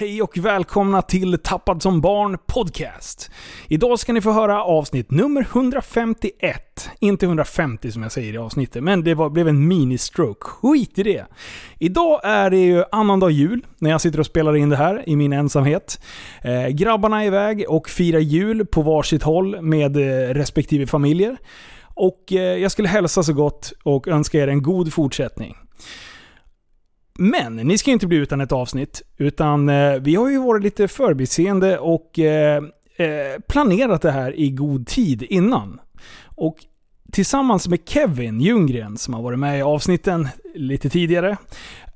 Hej och välkomna till Tappad som barn podcast. Idag ska ni få höra avsnitt nummer 151. Inte 150 som jag säger i avsnittet, men det var, blev en mini-stroke. Skit i det. Idag är det ju annandag jul när jag sitter och spelar in det här i min ensamhet. Eh, grabbarna är iväg och firar jul på varsitt håll med eh, respektive familjer. Och eh, jag skulle hälsa så gott och önska er en god fortsättning. Men ni ska ju inte bli utan ett avsnitt. Utan eh, vi har ju varit lite förbiseende och eh, eh, planerat det här i god tid innan. Och tillsammans med Kevin Ljunggren som har varit med i avsnitten lite tidigare.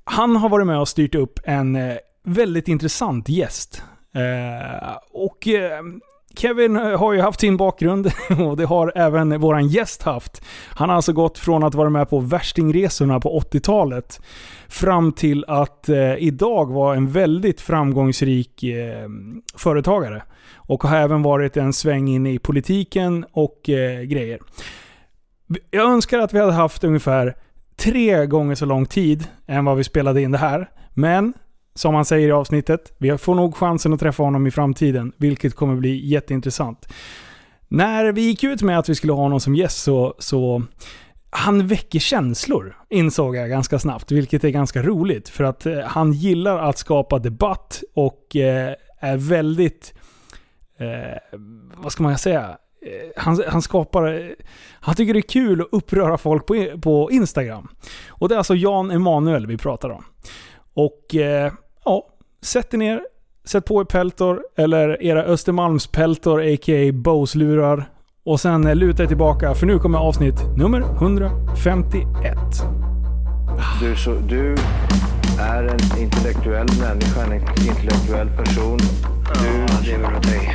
Han har varit med och styrt upp en eh, väldigt intressant gäst. Eh, och eh, Kevin eh, har ju haft sin bakgrund och det har även våran gäst haft. Han har alltså gått från att vara med på värstingresorna på 80-talet fram till att eh, idag vara en väldigt framgångsrik eh, företagare. Och har även varit en sväng in i politiken och eh, grejer. Jag önskar att vi hade haft ungefär tre gånger så lång tid än vad vi spelade in det här. Men som han säger i avsnittet, vi får nog chansen att träffa honom i framtiden, vilket kommer bli jätteintressant. När vi gick ut med att vi skulle ha honom som gäst så, så han väcker känslor, insåg jag ganska snabbt, vilket är ganska roligt. För att eh, han gillar att skapa debatt och eh, är väldigt, eh, vad ska man säga, eh, han, han skapar... Eh, han tycker det är kul att uppröra folk på, på Instagram. Och det är alltså Jan Emanuel vi pratar om. Och eh, ja, sätt er ner, sätt på er peltor, eller era Östermalmspeltor, a.k.a. Bose-lurar. Och sen eh, luta er tillbaka, för nu kommer avsnitt nummer 151. Du, så, du är en intellektuell människa, en intellektuell person. Du lever åt dig.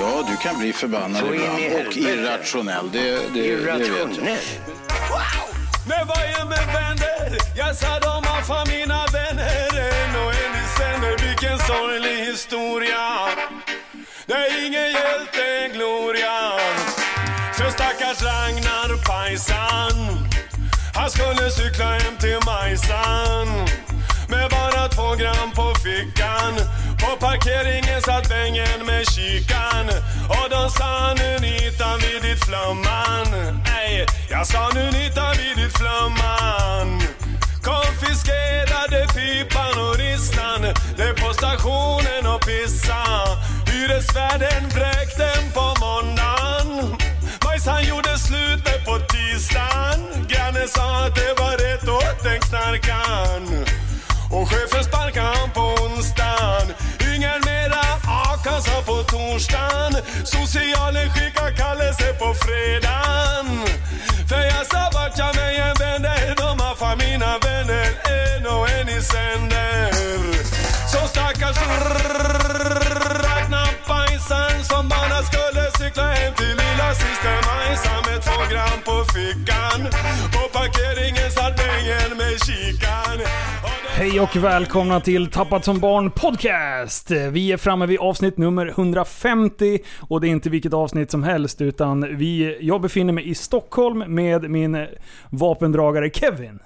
Ja, du kan bli förbannad Så ibland och irrationell. Det, det, det vet jag. Irrationell. Men vad är med vänner? Jag sa de har fan mina vänner En och en i sänder, vilken sorglig historia Det är ingen hjälte, en gloria För stackars Ragnar Pajsan Han skulle cykla hem till Majsan Med bara två gram på fickan på parkeringen satt vängen med kikan. Och de sa nu nitar vi ditt flamman Ey, jag sa nu nitar vi ditt flamman Konfiskerade pipan och ristan Det på stationen och pissa. Hyresvärden vräkte den på måndagen. Majsan gjorde slut med på tisdagen. Grannen sa att det var rätt åt den knarkan. Och chefen sparkade han på onsdagen torsdagen. Socialen skickar kallelse på fredagen. För jag sa vart jag mig än vänder De har fan mina vänner. En och en i sänder. Så stackars Ragnar Pajsan Som bara skulle cykla hem till lilla syster Majsan Med två gram på fickan På parkeringen satt bängen med kikan Hej och välkomna till Tappat som barn podcast! Vi är framme vid avsnitt nummer 150 och det är inte vilket avsnitt som helst utan vi, jag befinner mig i Stockholm med min vapendragare Kevin.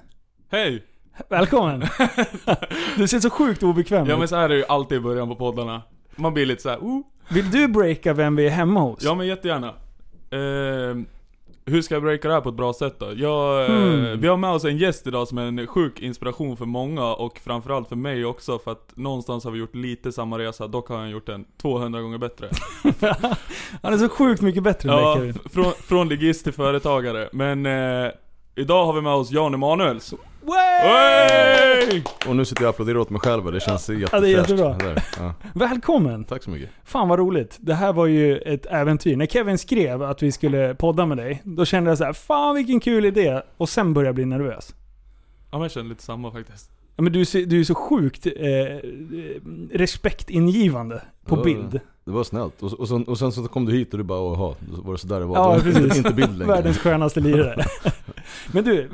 Hej! Välkommen! Du ser så sjukt obekväm Ja ut. men så här är det ju alltid i början på poddarna. Man blir lite så här, oh. Vill du breaka vem vi är hemma hos? Ja men jättegärna. Eh, hur ska jag breaka det här på ett bra sätt då? Jag, eh, Hmm. Vi har med oss en gäst idag som är en sjuk inspiration för många och framförallt för mig också för att någonstans har vi gjort lite samma resa, dock har han gjort den 200 gånger bättre. Han är så sjukt mycket bättre än Ja, f- från, från ligist till företagare. Men eh, idag har vi med oss Jan Emanuels. Hey! Och nu sitter jag och applåderar åt mig själv och det känns jättefräscht. Ja, det är jättebra. Ja. Välkommen! Tack så mycket. Fan vad roligt. Det här var ju ett äventyr. När Kevin skrev att vi skulle podda med dig, då kände jag så här: fan vilken kul idé. Och sen började jag bli nervös. Ja men jag känner lite samma faktiskt. Ja, men du, ser- du är så sjukt eh, respektingivande på Ja. bild. Det var snällt. Och, och, sen, och sen så kom du hit och du bara då var det sådär det var. Ja, det var precis. inte bild längre. Världens skönaste lirare. men du,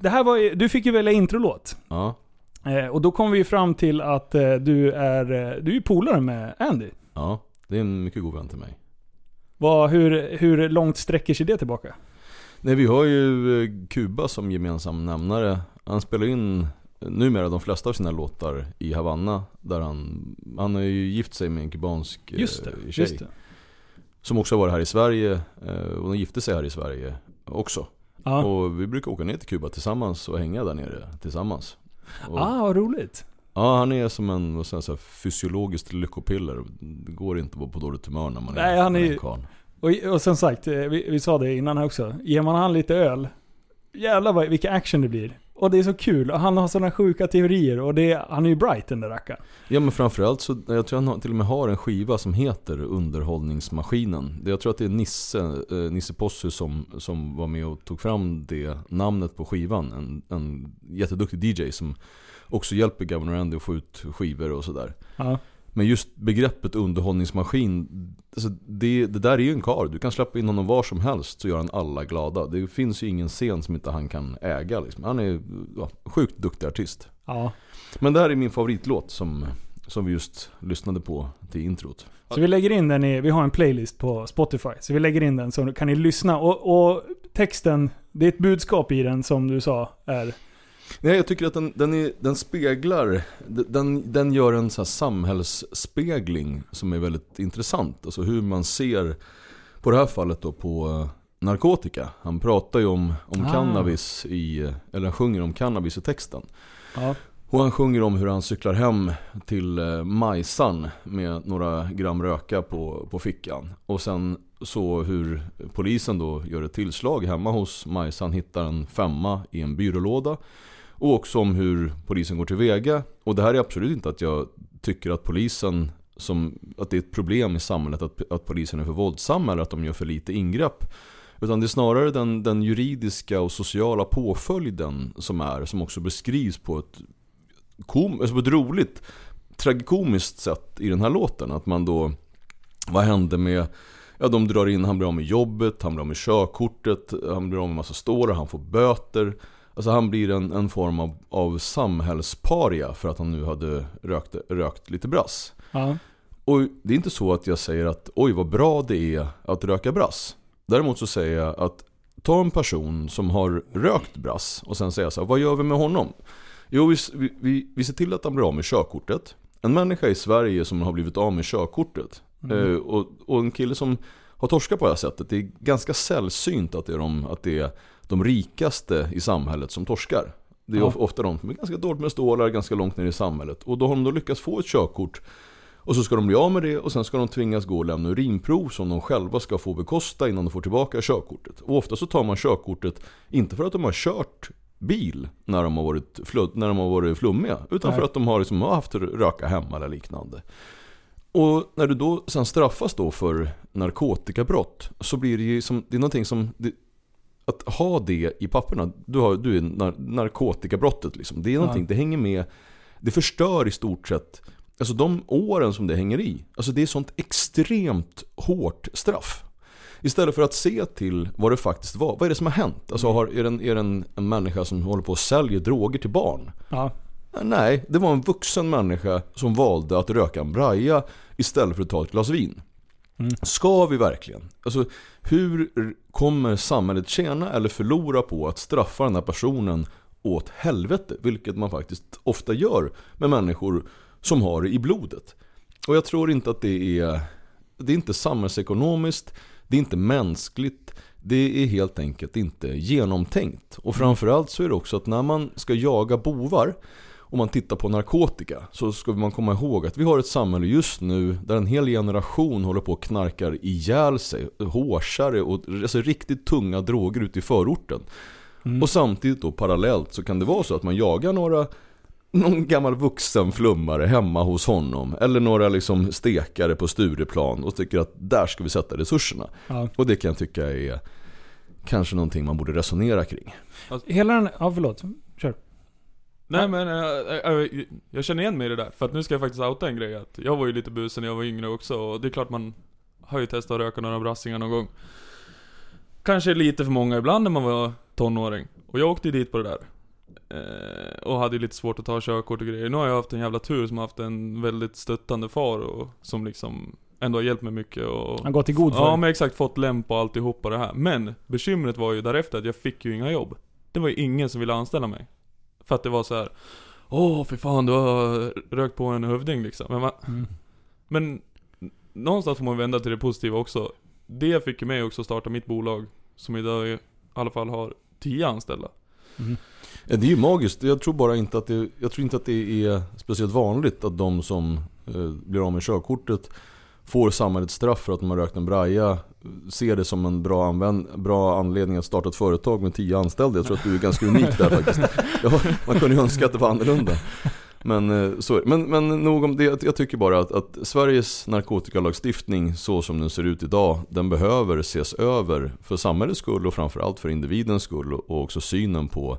det här var ju, du fick ju välja introlåt. Ja, Eh, och då kom vi ju fram till att eh, du är, eh, du är polare med Andy. ja. Det är en mycket god vän till mig. Vad, hur, hur långt sträcker sig det tillbaka? Nej vi har ju eh, Kuba som gemensam nämnare. Han spelar in numera de flesta av sina låtar i Havanna. Där han, han har ju gift sig med en kubansk eh, Just det, tjej. just det. Som också har varit här i Sverige. eh, Och de gifte sig här i Sverige också. Ja. Och vi brukar åka ner till Kuba tillsammans och hänga där nere tillsammans. Och, Ah, vad roligt. Ja, han är som en vad ska jag säga, fysiologiskt lyckopiller. Det går inte att vara på dåligt humör när man Nej, är, han är en karl. Och, och som sagt, eh, vi, vi sa det innan här också. Ger man han lite öl, jävlar vad, vilka action det blir. Och det är så kul. Och han har sådana sjuka teorier. Och det, är- han är ju bright den där rackaren. Ja men framförallt så, jag tror han till och med har en skiva som heter Underhållningsmaskinen. Jag tror att det är Nisse, eh, Nisse Possu som, som var med och tog fram det namnet på skivan. En, en jätteduktig DJ som också hjälper Governor Andy att få ut skivor och sådär. Ja. Men just begreppet underhållningsmaskin, alltså det, det där är ju en karl. Du kan släppa in honom var som helst så gör han alla glada. Det finns ju ingen scen som inte han kan äga. Liksom. Han är ja, sjukt duktig artist. ja. Men det här är min favoritlåt som, som vi just lyssnade på till introt. Så vi lägger in den i, vi har en playlist på Spotify. Så vi lägger in den så kan ni lyssna. Och, och texten, det är ett budskap i den som du sa är... Nej, jag tycker att den, den, är, den speglar, den, den gör en så samhällsspegling som är väldigt intressant. Alltså hur man ser, på det här fallet då, på eh, narkotika. Han pratar ju om, om Ah. cannabis i, eller han sjunger om cannabis i texten. Ja. Och han sjunger om hur han cyklar hem till eh, Majsan med några gram röka på, på fickan. Och sen så hur polisen då gör ett tillslag hemma hos Majsan, hittar en femma i en byrålåda. Och också om hur polisen går tillväga. Och det här är absolut inte att jag tycker att polisen som, att det är ett problem i samhället att, att polisen är för våldsamma eller att de gör för lite ingrepp. Utan det är snarare den, den juridiska och sociala påföljden som är, som också beskrivs på ett, kom, alltså på ett roligt, tragikomiskt sätt i den här låten. Att man då, vad hände med, ja de drar in, han blir av med jobbet, han blir av med körkortet, han blir av med massa stålar, han får böter. Alltså han blir en, en form av, av samhällsparia för att han nu hade rökt, rökt lite brass. Ja. Och det är inte så att jag säger att oj vad bra det är att röka brass. Däremot så säger jag att ta en person som har rökt brass och sen säga så här, vad gör vi med honom? Jo, vi, vi- vi, ser till att han blir av med körkortet. En människa i Sverige som har blivit av med körkortet eh, och, och en kille som har torskat på det här sättet. Det är ganska sällsynt att det är de, att det är de rikaste i samhället som torskar. Det är Ja. of- ofta de som är ganska dåligt med stålar, ganska långt ner i samhället. Och då har de då lyckats få ett körkort och så ska de bli av med det och sen ska de tvingas gå och lämna urinprov som de själva ska få bekosta innan de får tillbaka körkortet. Och ofta så tar man körkortet inte för att de har kört bil när de har varit, fludd, när de har varit flummiga. Utan Nej. för att de har, liksom, har haft röka hemma eller liknande. Och när du då sen straffas då för narkotikabrott så blir det ju som, det är någonting som, det, att ha det i papperna, du, har, du är nar, narkotikabrottet liksom. Det är någonting, Ja. det hänger med, det förstör i stort sett, alltså de åren som det hänger i. Alltså det är sånt extremt hårt straff. Istället för att se till vad det faktiskt var. Vad är det som har hänt? Alltså har, är det, en, är det en, en människa som håller på och säljer droger till barn? Ja. Nej, det var en vuxen människa som valde att röka en braja istället för att ta ett glas vin. Mm. Ska vi verkligen? Alltså, hur kommer samhället tjäna eller förlora på att straffa den här personen åt helvete? Vilket man faktiskt ofta gör med människor som har det i blodet. Och jag tror inte att det är, det är inte samhällsekonomiskt, det är inte mänskligt, det är helt enkelt inte genomtänkt. Och framförallt så är det också att när man ska jaga bovar om man tittar på narkotika så ska man komma ihåg att vi har ett samhälle just nu där en hel generation håller på och knarkar ihjäl sig, hårsare och alltså riktigt tunga droger ute i förorten. Och samtidigt då parallellt så kan det vara så att man jagar några någon gammal vuxen flummare hemma hos honom eller några liksom stekare på Stureplan och tycker att där ska vi sätta resurserna. Ja. Och det kan jag tycka är kanske någonting man borde resonera kring. Hela den... Ja, förlåt. Nej men, äh, äh, jag känner igen mig i det där. För att nu ska jag faktiskt outa en grej. Att jag var ju lite busen när jag var yngre också. Och det är klart man har ju testat att röka några brassingar någon gång. Kanske lite för många ibland när man var tonåring. Och jag åkte ju dit på det där. Eh, och hade ju lite svårt att ta körkort och grejer. Nu har jag haft en jävla tur som har haft en väldigt stöttande far och som liksom ändå har hjälpt mig mycket och... Han gått i god för Ja men exakt, fått lämp och alltihopa det här. Men bekymret var ju därefter att jag fick ju inga jobb. Det var ju ingen som ville anställa mig. För att det var så här. Åh för fan du har rökt på en hövding liksom. Men, man, Mm. men någonstans får man vända till det positiva också. Det fick ju mig också att starta mitt bolag. Som idag i alla fall har 10 anställda. Ja, Det är ju magiskt. Jag tror bara inte att det, jag tror inte att det är speciellt vanligt att de som eh, blir av med körkortet får samhällets straff för att de har rökt en braja ser det som en bra, använd, bra anledning att starta ett företag med tio anställda. Jag tror att du är ganska unik där faktiskt. Ja, man kunde ju önska att det var annorlunda. Men, eh, så, men, men nog om det, jag tycker bara att, att Sveriges narkotikalagstiftning så som den ser ut idag, den behöver ses över för samhällets skull och framförallt för individens skull och också synen på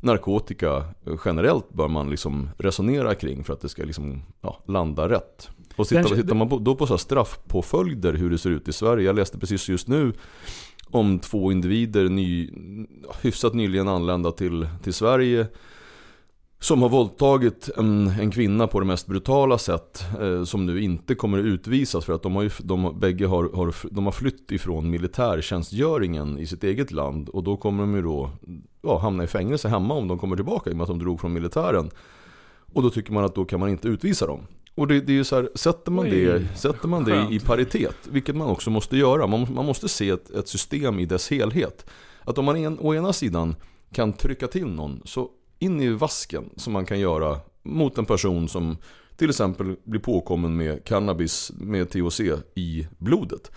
narkotika generellt bör man liksom resonera kring för att det ska liksom, ja, landa rätt. Och tittar, Den- tittar man på, då på så straffpåföljder, hur det ser ut i Sverige. Jag läste precis just nu om två individer, ny, hyfsat nyligen anlända till, till Sverige. Som har våldtagit en, en kvinna på det mest brutala sätt. Eh, som nu inte kommer att utvisas för att de har ju, de, bägge har, har, de har flytt ifrån militärtjänstgöringen i sitt eget land. Och då kommer de ju då ja, hamna i fängelse hemma om de kommer tillbaka i och med att de drog från militären. Och då tycker man att då kan man inte utvisa dem. Och det, det är ju så här, sätter man, Oj, det, sätter man det i paritet, vilket man också måste göra. Man, man måste se ett, ett system i dess helhet. Att om man en, å ena sidan kan trycka till någon, så in i vasken som man kan göra mot en person som till exempel blir påkommen med cannabis med THC i blodet.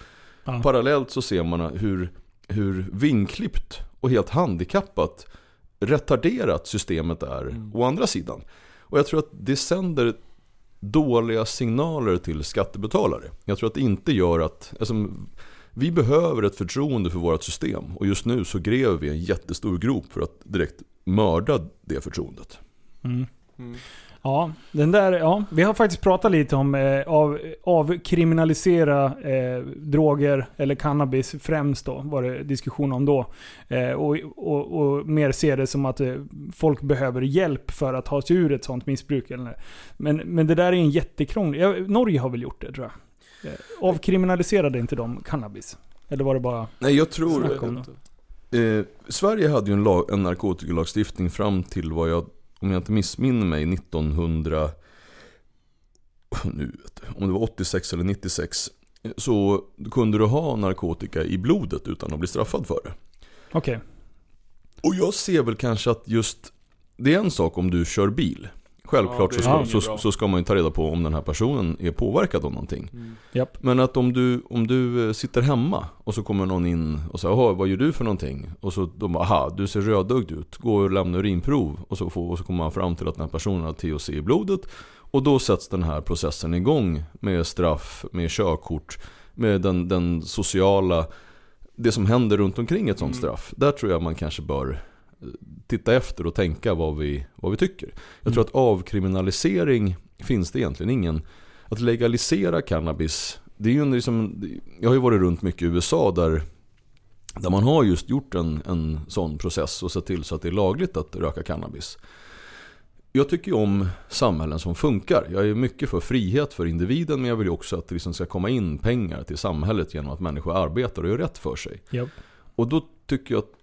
Ja. Parallellt så ser man hur, hur vinklippt och helt handikappat retarderat systemet är å andra sidan. Och jag tror att det sänder dåliga signaler till skattebetalare. Jag tror att det inte gör att, alltså, vi behöver ett förtroende för vårt system och just nu så gräver vi en jättestor grop för att direkt mörda det förtroendet. Mm. Ja, den där, ja, vi har faktiskt pratat lite om eh, av, avkriminalisera eh, droger eller cannabis främst då, var det diskussion om då. Eh, och, och, och mer se det som att eh, folk behöver hjälp för att ta sig ur ett sånt missbruk. Eller, men, men det där är en jättekrånglig, ja, Norge har väl gjort det tror jag. Eh, avkriminaliserade inte de cannabis? Eller var det bara Nej jag tror, snack om det? Eh, Sverige hade ju en, lag, en narkotikalagstiftning fram till vad jag, om jag inte missminner mig, 1900... Nu vet du, om det var 86 eller 96. Så kunde du ha narkotika i blodet utan att bli straffad för det. Okej. Och jag ser väl kanske att just, det är en sak om du kör bil. Självklart Ja, så, ska, så, så ska man ju ta reda på om den här personen är påverkad av någonting. Japp. Men att om du, om du eh, sitter hemma och så kommer någon in och säger Jaha, vad gör du för någonting? Och så de bara, aha, du ser rödögd ut. Gå och lämna urinprov. Och så, får, och så kommer man fram till att den här personen har THC i blodet. Och då sätts den här processen igång med straff, med körkort, med den, den sociala, det som händer runt omkring ett sånt straff. Där tror jag man kanske bör titta efter och tänka vad vi, vad vi tycker. Jag tror att avkriminalisering finns det egentligen ingen. Att legalisera cannabis, det är ju en liksom, jag har ju varit runt mycket i USA där, där man har just gjort en, en sån process och sett till så att det är lagligt att röka cannabis. Jag tycker ju om samhällen som funkar. Jag är mycket för frihet för individen men jag vill ju också att det liksom ska komma in pengar till samhället genom att människor arbetar och gör rätt för sig. Japp. Och då tycker jag att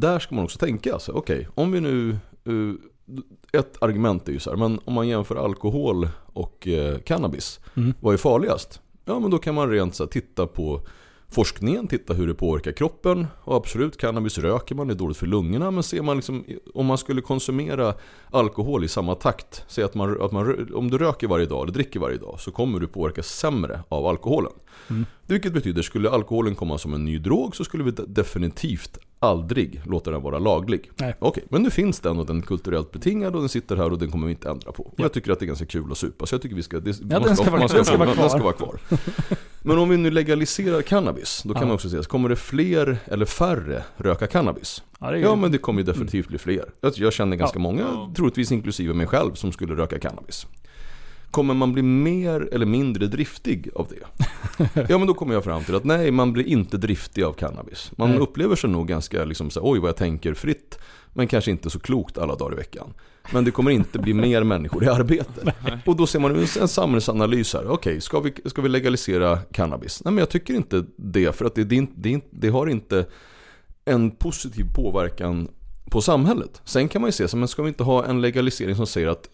där ska man också tänka. Alltså, Okej, om vi nu... eh, ett argument är ju så här, men om man jämför alkohol och eh, cannabis, Mm. vad är farligast? Ja men då kan man rent så här, titta på forskningen, titta hur det påverkar kroppen. Och absolut, cannabis röker man, det är dåligt för lungorna. Men ser man liksom, om man skulle konsumera alkohol i samma takt. Säg att, man, att man, om du röker varje dag eller dricker varje dag så kommer du påverkas sämre av alkoholen. Vilket betyder, skulle alkoholen komma som en ny drog så skulle vi de- definitivt aldrig låta den vara laglig. Nej. Okej, men nu finns den och den är kulturellt betingad och den sitter här och den kommer vi inte ändra på. Och jag tycker att det är ganska kul att supa, så jag tycker vi ska... Det, Ja, den ska vara- man den ska vara den kvar. ska vara kvar. Men om vi nu legaliserar cannabis, då kan Ja. man också säga, kommer det fler eller färre röka cannabis? Ja, Ja men det kommer ju definitivt bli fler. Jag, jag känner ganska Ja. många, Ja. troligtvis inklusive mig själv, som skulle röka cannabis. Kommer man bli mer eller mindre driftig av det? Ja men då kommer jag fram till att nej, man blir inte driftig av cannabis. Man Nej. upplever sig nog ganska liksom så här, oj vad jag tänker fritt, men kanske inte så klokt alla dagar i veckan. Men det kommer inte bli mer människor i arbete. Och då ser man en, en samhällsanalys här. Okej, ska, vi, ska vi legalisera cannabis? Nej men jag tycker inte det, för att det, det, det, det har inte en positiv påverkan på samhället. Sen kan man ju se så men ska vi inte ha en legalisering som säger att,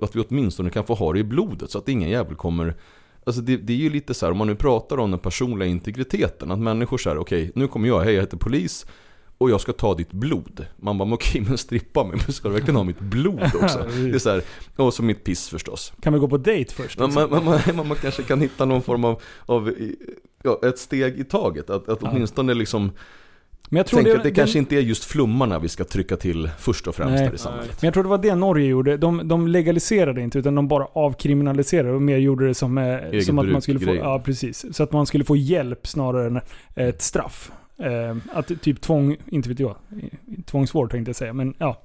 att, vi, åtminstone kan få ha det i blodet så att ingen jävel kommer Alltså det, det är ju lite så här, om man nu pratar om den personliga integriteten, att människor säger okej, nu kommer jag, hej jag heter polis och jag ska ta ditt blod. Man bara, okej men strippa mig, men ska du verkligen ha mitt blod också? Det är så här, och så mitt piss förstås. Kan vi gå på dejt först? Man, liksom? man, man, man, kanske kan hitta någon form av, av ja, ett steg i taget, att, att åtminstone liksom Men jag tror Tänk det, att det den- kanske inte är just flummarna vi ska trycka till först och främst Nej. här i samhället. Men jag tror det var det Norge gjorde. De, de legaliserade inte utan de bara avkriminaliserade och mer gjorde det som, eh, som att man skulle få, ja, precis. Så att man skulle få hjälp snarare än ett straff. Eh, att typ tvång, inte vet jag, tvångsvård tänkte jag säga, men ja.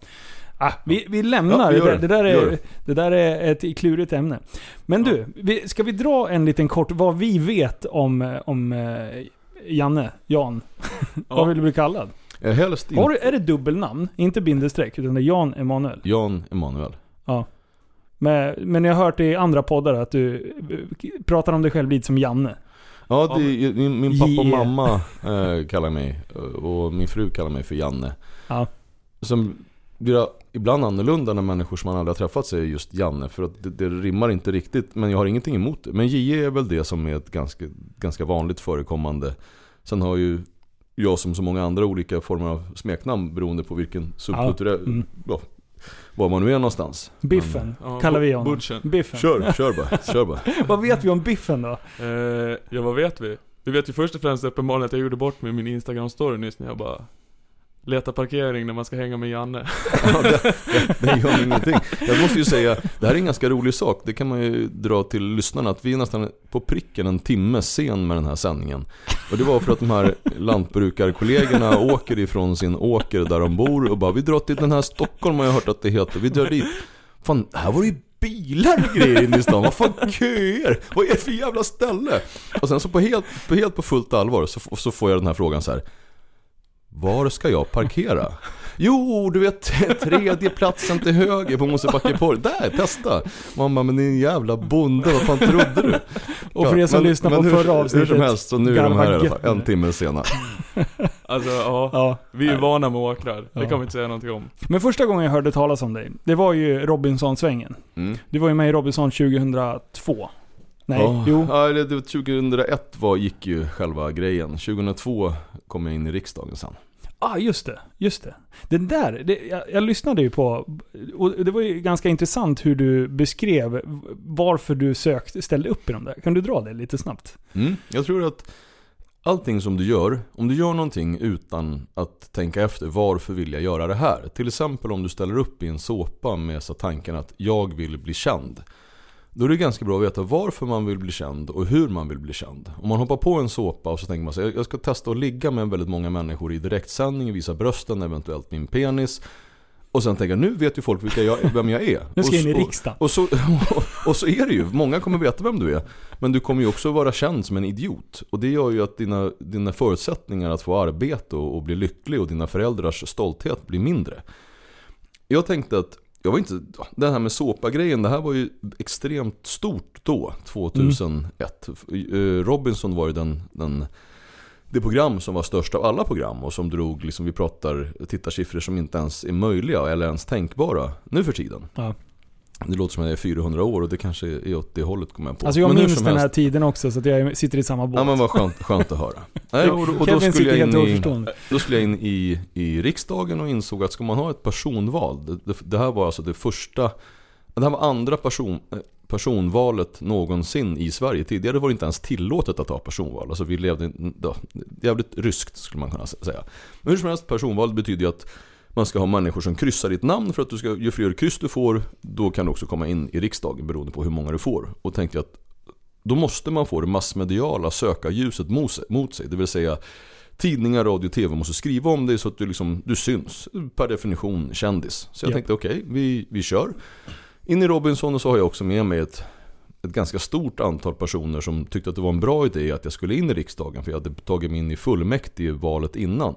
Ah, vi, vi lämnar Ja, vi det. det. Det, där är, det. där är ett klurigt ämne. Men du, vi, ska vi dra en liten kort, vad vi vet om, eh, om eh, Janne, Jan? vad vill du bli kallad? Helst inte Har du, är det dubbelnamn? Inte bindestreck, utan det är Jan Emanuel. Jan Emanuel. Men, men jag har hört i andra poddar att du eh, pratar om dig själv lite som Janne. Ja, det, min, min pappa och mamma eh, kallar mig, och min fru kallar mig för Janne. Ja. Sen blir ibland annorlunda när människor som man aldrig har träffat säger just Janne. För att det, det rimmar inte riktigt, men jag har ingenting emot det. Men J är väl det som är ett ganska, ganska vanligt förekommande. Sen har ju jag som så många andra olika former av smeknamn beroende på vilken subkulturell, Mm. ja, var man nu är någonstans. Biffen Ja, kallar vi honom. Butchen. Biffen. Kör, kör bara, kör bara. Vad vet vi om Biffen då? Eh, ja vad vet vi? Vi vet ju först och främst uppenbarligen att jag gjorde bort med min Instagram-story nyss när jag bara Leta parkering när man ska hänga med Janne. Ja, det, det, det gör ingenting. Jag måste ju säga, det här är en ganska rolig sak. Det kan man ju dra till lyssnarna. Att vi är nästan på pricken en timme sen med den här sändningen. Och det var för att de här lantbrukarkollegorna åker ifrån sin åker där de bor och bara Vi drar till den här Stockholm har jag hört att det heter. Vi drar dit. Fan, här var det ju bilar och grejer inne i stan. Vad fan köer? Vad är det för jävla ställe? Och sen så på helt på, helt på fullt allvar så, så får jag den här frågan så här. Var ska jag parkera? Jo, du vet tredje platsen till höger på Mosebackeporg. Där, testa! Bara, men din jävla bonde, vad fan trodde du? Och för er som lyssnar på hur, förra Hur avsnittet, som helst, så nu är de här i alla fall, en timme senare. Alltså ja, Ja. vi är ju vana med åkrar. Det Ja. kan vi inte säga någonting om. Men första gången jag hörde talas om dig, det var ju Robinson-svängen. Mm. Du var ju med i Robinson 2002. Nej, Ja, jo. Ja, det, det, 2001 var, gick ju själva grejen. 2002 kom jag in i riksdagen sen. Ah, just det. Just det. Det där, det, jag, jag lyssnade ju på, och det var ju ganska intressant hur du beskrev varför du sökte, ställde upp i de där. Kan du dra det lite snabbt? Mm. Jag tror att allting som du gör, om du gör någonting utan att tänka efter varför vill jag göra det här? Till exempel om du ställer upp i en såpa med så tanken att jag vill bli känd. Då är det ganska bra att veta varför man vill bli känd och hur man vill bli känd. Om man hoppar på en såpa och så tänker man sig jag ska testa att ligga med väldigt många människor i direktsändning, visa brösten, eventuellt min penis. Och sen tänker jag, nu vet ju folk vilka jag, vem jag är. Nu ska Och jag in i riksdagen. och så, och så är det ju, många kommer veta vem du är. Men du kommer ju också vara känd som en idiot. Och det gör ju att dina, dina förutsättningar att få arbete och, och bli lycklig och dina föräldrars stolthet blir mindre. Jag tänkte att, jag var inte, det här med såpa-grejen, det här var ju extremt stort då, 2001. Mm. Eh, Robinson var ju den, den det program som var störst av alla program och som drog, liksom, vi pratar tittarsiffror som inte ens är möjliga eller ens tänkbara nu för tiden. Ja. Det låter som att jag är 400 år och det kanske är åt det hållet kommer jag på. Alltså jag Men minns den här tiden också, så att jag sitter i samma båt. Ja men vad skönt, skönt att höra. Nej, och, och då, skulle jag in i, då skulle jag in i, i riksdagen och insåg att ska man ha ett personval, det, det, det här var alltså det första, det här var andra person, eh, personvalet någonsin i Sverige. Tidigare var det inte ens tillåtet att ha personval. Alltså vi levde ja, jävligt ryskt skulle man kunna säga. Men hur som helst, personval betyder ju att man ska ha människor som kryssar ditt namn för att du ska, ju fler kryss du får, då kan du också komma in i riksdagen beroende på hur många du får. Och tänkte jag att då måste man få det massmediala sökarljuset mot sig. Det vill säga tidningar, radio tv måste skriva om dig så att du, liksom, du syns. Per definition kändis. Så jag Ja. tänkte okej, vi, vi kör. In i Robinson och så har jag också med mig ett, ett ganska stort antal personer som tyckte att det var en bra idé att jag skulle in i riksdagen. För jag hade tagit mig in i fullmäktige valet innan.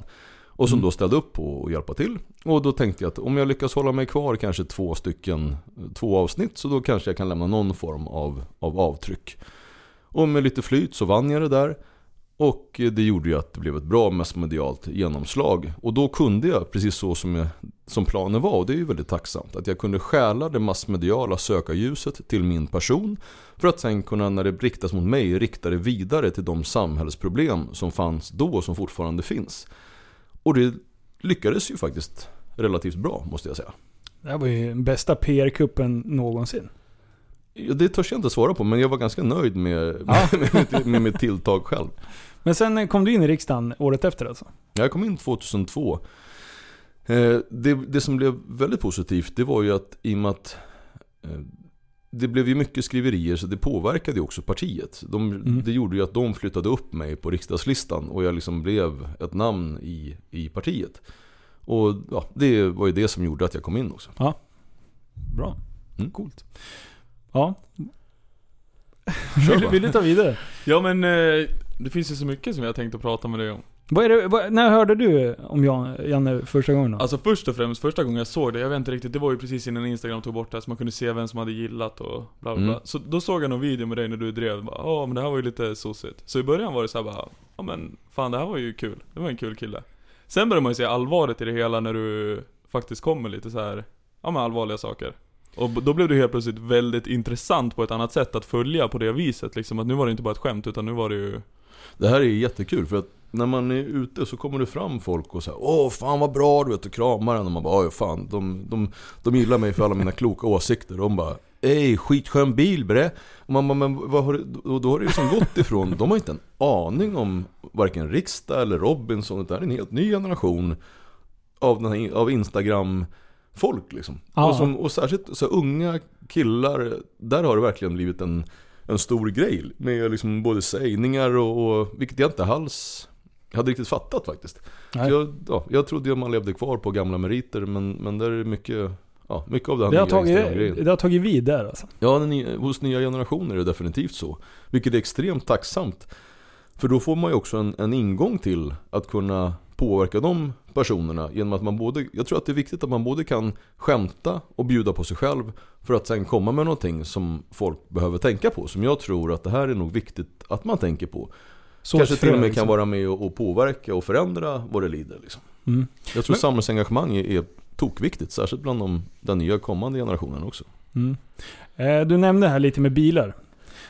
Och som då ställde upp att hjälpa till. Och då tänkte jag att om jag lyckas hålla mig kvar kanske två stycken, två avsnitt. Så då kanske jag kan lämna någon form av, av avtryck. Och med lite flyt så vann jag det där. Och det gjorde ju att det blev ett bra massmedialt genomslag. Och då kunde jag, precis så som, jag, som planen var, och det är ju väldigt tacksamt, att jag kunde stjäla det massmediala sökarljuset till min person. För att sen kunna, när det riktas mot mig, rikta det vidare till de samhällsproblem som fanns då och som fortfarande finns. Och det lyckades ju faktiskt relativt bra, måste jag säga. Det här var ju den bästa PR-kuppen någonsin. Ja, Det törs jag inte svara på, men jag var ganska nöjd med, med, med, med mitt tilltag själv. Men sen kom du in i riksdagen året efter alltså? Jag kom in 2002. Eh, Det, det som blev väldigt positivt det var ju att i och med att eh, det blev ju mycket skriverier så det påverkade ju också partiet. De, Mm. Det gjorde ju att de flyttade upp mig på riksdagslistan och jag liksom blev ett namn i, i partiet. Och ja, det var ju det som gjorde att jag kom in också. Bra. Mm. Coolt. Ja. Vill, vill du ta vidare? Ja men eh, det finns ju så mycket som jag tänkte prata med dig om. Vad är det, vad, när hörde du om Jan, Janne första gången då? Alltså först och främst, första gången jag såg det, jag vet inte riktigt, det var ju precis innan Instagram tog bort det, så man kunde se vem som hade gillat och bla bla bla. Mm. Så då såg jag någon video med dig när du drev, bara, ja men det här var ju lite sossigt. Så i början var det så här bara, ja men fan det här var ju kul, det var en kul kille. Sen började man ju se allvaret i det hela när du faktiskt kommer lite så här, ja men allvarliga saker. Och då blev det helt plötsligt väldigt intressant på ett annat sätt att följa på det viset liksom, att nu var det inte bara ett skämt utan nu var det ju Det här är jättekul för att när man är ute så kommer det fram folk och säger Åh fan vad bra du vet och kramar en. Och man bara "Oj, fan de, de, de gillar mig för alla mina kloka åsikter. De bara Ey skitskön bil bre. Och man bara, men vad har det, och då har det liksom gått ifrån. De har inte en aning om varken riksdag eller Robinson Det här är en helt ny generation Av, den här, av Instagram folk liksom. Ja. och, som, och särskilt så unga killar Där har det verkligen blivit en en stor grej med liksom både sägningar och, och vilket jag inte alls hade riktigt fattat faktiskt. Jag, ja, jag trodde ju man levde kvar på gamla meriter men, men där är det mycket, ja, mycket av det här det, har tagit, det har tagit vid där alltså. Ja, den, hos nya generationer är det definitivt så. Vilket är extremt tacksamt. För då får man ju också en, en ingång till att kunna påverka de personerna genom att man både, jag tror att det är viktigt att man både kan skämta och bjuda på sig själv för att sen komma med någonting som folk behöver tänka på. Som jag tror att det här är nog viktigt att man tänker på. Så Kanske till och med liksom. kan vara med och, och påverka och förändra vad det lider. Liksom. Mm. Jag tror Men- samhällsengagemang är, är tokviktigt, särskilt bland de, den nya kommande generationen också. Mm. Eh, du nämnde här lite med bilar.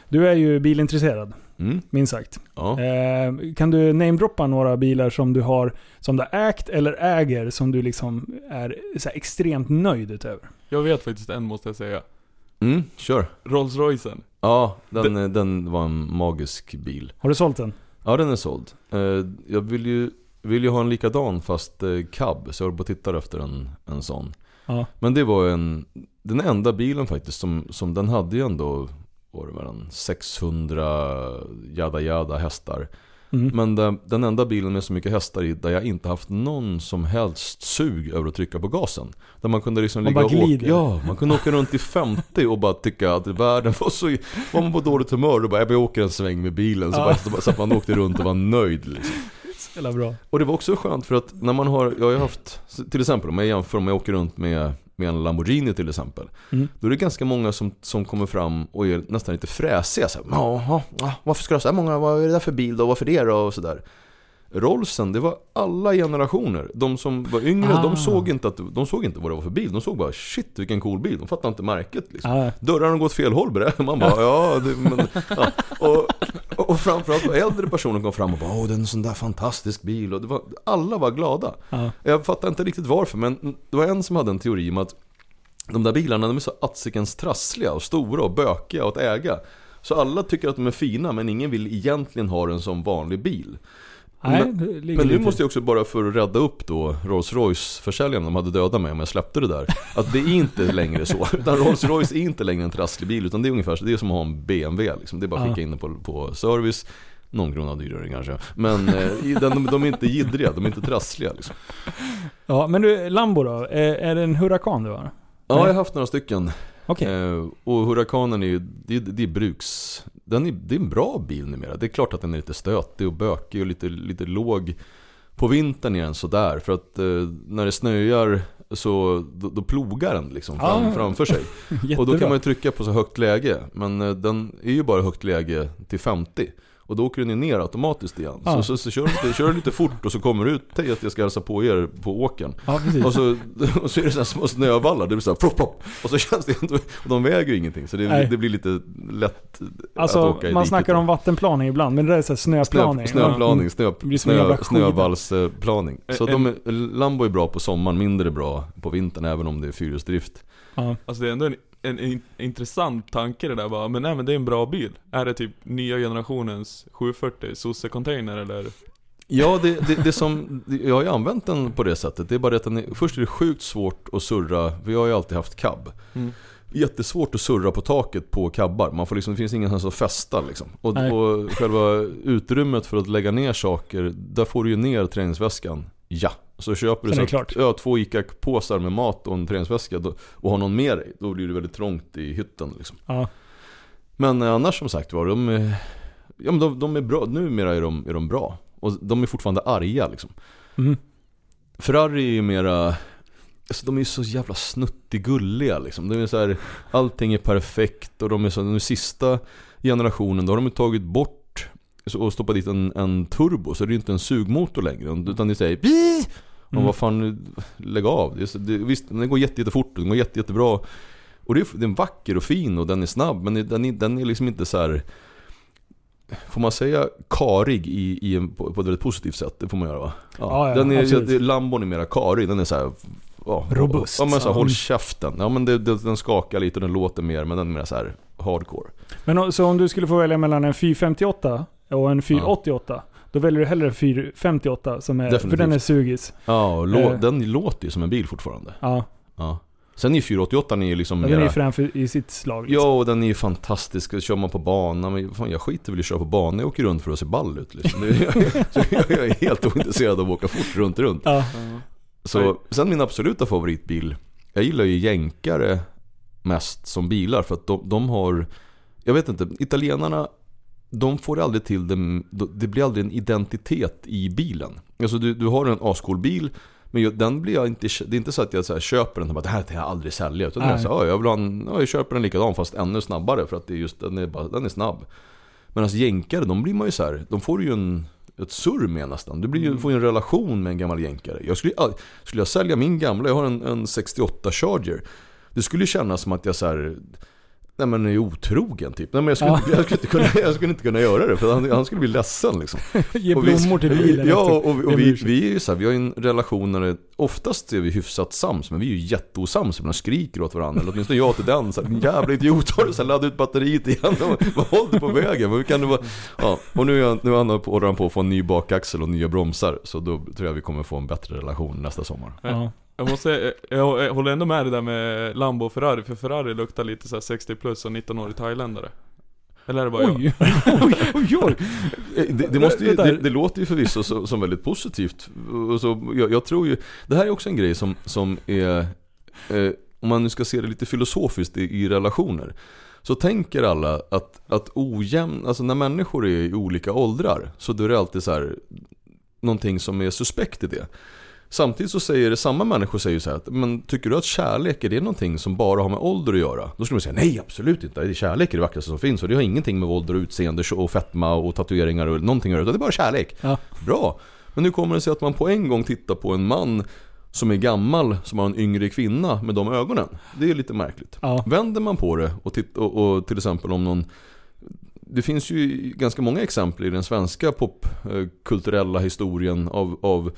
Du är ju bilintresserad, Mm, minst sagt. ja. Eh, kan du namedroppa några bilar som du har, som du har ägt eller äger, som du liksom är så här extremt nöjd utöver? Jag vet faktiskt en måste jag säga. Mm, kör. Rolls Roycen. Ja, den, den var en magisk bil. Har du sålt den? Ja, den är såld. Eh, Jag vill ju, vill ju ha en likadan fast eh, cab, så jag håller på och tittar efter en, en sån. Ja. Men det var en, den enda bilen faktiskt som, som den hade ju ändå, var det mellan 600 jada jada hästar. Mm. Men den, den enda bilen med så mycket hästar i där jag inte haft någon som helst sug över att trycka på gasen. Där man kunde liksom Man ligga och åka. Ja, man kunde åka runt i 50 och bara tycka att världen var så... Var man på dåligt humör då bara, jag åker en sväng med bilen. Så, Ja. bara, så att man åkte runt och var nöjd liksom. Bra. Och det var också skönt för att när man har, jag har haft, till exempel om jag jämför om jag åker runt med, med en Lamborghini till exempel. Mm. Då är det ganska många som, som kommer fram och är nästan lite fräsiga. Så här, Jaha, varför ska du ha så här många, vad är det där för bil då, varför det då och sådär. Rollsen, det var alla generationer. De som var yngre, Ah. de, såg inte att, de såg inte vad det var för bil. De såg bara shit vilken cool bil. De fattade inte märket liksom. Ja, Dörrarna går åt fel håll bre. Man bara ja, det, men, ja. Och, och framförallt äldre personer kom fram och bara åh det är en sån där fantastisk bil. Och var, alla var glada. ja. Jag fattar inte riktigt varför men det var en som hade en teori om att De där bilarna de är så atsikens trassliga och stora och bökiga att äga. Så alla tycker att de är fina men ingen vill egentligen ha den som vanlig bil. Nej, men, men nu måste jag också bara för att rädda upp då Rolls Royce försäljaren de hade dödat mig om jag släppte det där. Att det är inte längre så. Utan Rolls Royce är inte längre en trasslig bil utan det är ungefär så, det är som att ha en BMW liksom. Det är bara att skicka in den på, på service. Någon krona dyrare kanske. Men eh, de, de är inte jiddriga, de är inte trassliga liksom. Ja, men du, Lambo då? Är, är det en Huracan du har? Ja, jag har haft några stycken. Okej. Eh, och Hurakanen är ju, det, det är bruks... Den är, det är en bra bil numera. Det är klart att den är lite stötig och bökig och lite, lite låg. På vintern är den sådär. För att eh, när det snöar så då, då plogar den liksom fram, Ja. framför sig. Och då kan man ju trycka på så högt läge. Men eh, den är ju bara högt läge till 50. Och då åker den ner automatiskt igen. Ja. Så, så, så kör, du lite, kör lite fort och så kommer du ut till att jag ska hälsa på er på åkern. Ja. Och så, och så är det så här små snövallar, det blir såhär plopp, plopp. Och så känns det ändå, och de väger ju ingenting så det, det blir lite lätt att Alltså, åka i man diket snackar om vattenplaning ibland, men det där är så här snöplaning. Snö, snöplaning, snö, som en jävla snö, skida. snövallsplaning. Så En- de är, Lambo är bra på sommaren, mindre bra på vintern även om det är fyrhjulsdrift. Ja. Alltså det är ändå en, en, in- intressant tanke det där bara, men nej men det är en bra bil. Är det typ nya generationens 740 sosse-container eller? Ja, det, det, det som, jag har ju använt den på det sättet. Det är bara det att den är, först är det sjukt svårt att surra, för jag har ju alltid haft cab. Mm. Jättesvårt att surra på taket på cabbar. Man får liksom, det finns ingenstans att fästa liksom. Och, Nej. och själva utrymmet för att lägga ner saker, där får du ju ner träningsväskan. Ja. Så köper du så att, ja, två ICA-påsar med mat och en träningsväska då, och har någon med dig, då blir det väldigt trångt i hytten liksom. Ja. Men eh, annars som sagt var, de, ja, men de, de är bra. Numera är de, är de bra. Och de är fortfarande arga liksom. Mm. Ferrari är ju mera, alltså de är ju så jävla snuttigulliga liksom. De är så här, allting är perfekt och de är så, den sista generationen, då har de tagit bort och stoppat dit en, en turbo, så det är inte en sugmotor längre. Utan det säger! Och Mm. vad fan, lägg av. Det det, visst, den går jätte, jättefort den går jätte, jättebra. Och det är, den är vacker och fin och den är snabb, men den är, den är liksom inte så här. Får man säga karig i, i en, på, på ett väldigt positivt sätt? Det får man göra va? Ja, ja, den är, absolut. Lambon är mera karig, den är så här, ja, Robust. Ja men så här, håll käften. Ja men det, det, den skakar lite och den låter mer, men den är mer så här hardcore. Men så om du skulle få välja mellan en 458 och en 488, då väljer du hellre en 458 som är, för den är sugis. Ja, och lå, Eh. den låter ju som en bil fortfarande. Ja, Ja. Sen är ju 488 är ju liksom den är mera... ju frän för, i sitt slag. liksom. Ja, och den är ju fantastisk. Kör man på bana, men fan jag skiter väl i att köra på bana. Jag åker runt för att se ball ut liksom. Jag, jag är helt ointresserad av att åka fort runt, runt. Ja. Så, sen min absoluta favoritbil. Jag gillar ju jänkare mest som bilar för att de, de har, jag vet inte, italienarna de får aldrig till det, det blir aldrig en identitet i bilen. Alltså du, du har en ascool bil men jag- den blir jag inte, det är inte så att jag så köper den och bara det här kan jag aldrig sälja. Utan Nej. så, ja, jag, vill ha en, ja, jag köper den likadan fast ännu snabbare för att det är just, den är, bara, den är snabb. Medan jänkare, de blir man ju så här, de får ju en, ett surr med nästan. Du blir ju, får ju en relation med en gammal jänkare. Jag skulle, skulle jag sälja min gamla, jag har en, en 68 Charger. Det skulle kännas som att jag så här, Nej men är otrogen typ. Nej men jag skulle, Ja. inte, jag, skulle inte kunna, jag skulle inte kunna göra det för han, han skulle bli ledsen liksom. Ge Och vi- blommor till bilen Ja, och, vi- Be och om vi, vi är ju så här, vi har ju en relation där det, oftast är vi hyfsat sams, men vi är ju jätteosams. Man skriker åt varandra, eller åtminstone jag till den. Så här, jävla idiot, har du så här, ladda ut batteriet igen. Vad håller du på vägen? Vad kan det vara? Ja, och nu är han, nu håller han på att få en ny bakaxel och nya bromsar. Så då tror jag vi kommer få en bättre relation nästa sommar. Ja. Jag måste säga, jag, jag håller ändå med det där med Lambo och Ferrari, för Ferrari luktar lite så här 60 plus och 19-årig thailändare. Eller är det bara jag? Oj, oj, oj, oj. Eh, Det, det, måste ju, det, det låter ju förvisso som, som väldigt positivt. Och så, jag, jag tror ju, det här är också en grej som, som är, eh, om man nu ska se det lite filosofiskt i, i relationer. Så tänker alla att, att ojämn, alltså när människor är i olika åldrar så då är det alltid så här någonting som är suspekt i det. Samtidigt så säger det, samma människor säger så här att, men tycker du att kärlek är det någonting som bara har med ålder att göra? Då skulle man säga nej absolut inte, det är kärlek är det vackraste som finns och det har ingenting med ålder och utseende och fetma och tatueringar och någonting att göra, utan det är bara kärlek. Ja. Bra! Men nu kommer det sig att man på en gång tittar på en man som är gammal, som har en yngre kvinna med de ögonen. Det är lite märkligt. Ja. Vänder man på det och, titt- och, och till exempel om någon det finns ju ganska många exempel i den svenska popkulturella historien av, av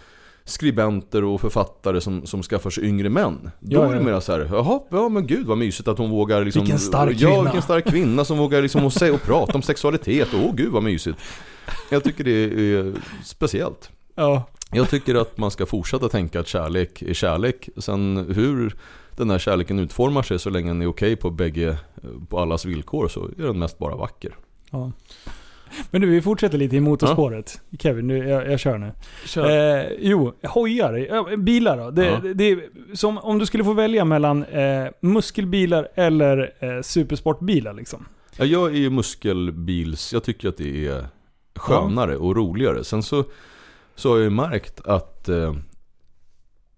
skribenter och författare som, som skaffar sig yngre män. Då Ja, är det ja. mer så här, jaha, ja men gud vad mysigt att hon vågar liksom, Vilken stark Ja, kvinna." vilken stark kvinna som vågar liksom och, säga och prata om sexualitet. Åh gud vad mysigt. Jag tycker det är speciellt. Ja. Jag tycker att man ska fortsätta tänka att kärlek är kärlek. Sen hur den här kärleken utformar sig så länge den är okej på bägge, på allas villkor så är den mest bara vacker. ja. Men du, vi fortsätter lite i motorspåret. Kevin, nu, jag, jag kör nu. Kör. Eh, jo, hojar. Ja, bilar då. Det, Ja. det, det, som om du skulle få välja mellan eh, muskelbilar eller eh, supersportbilar liksom. Ja, jag är ju muskelbils, jag tycker att det är skönare och roligare. Sen så, så har jag ju märkt att eh,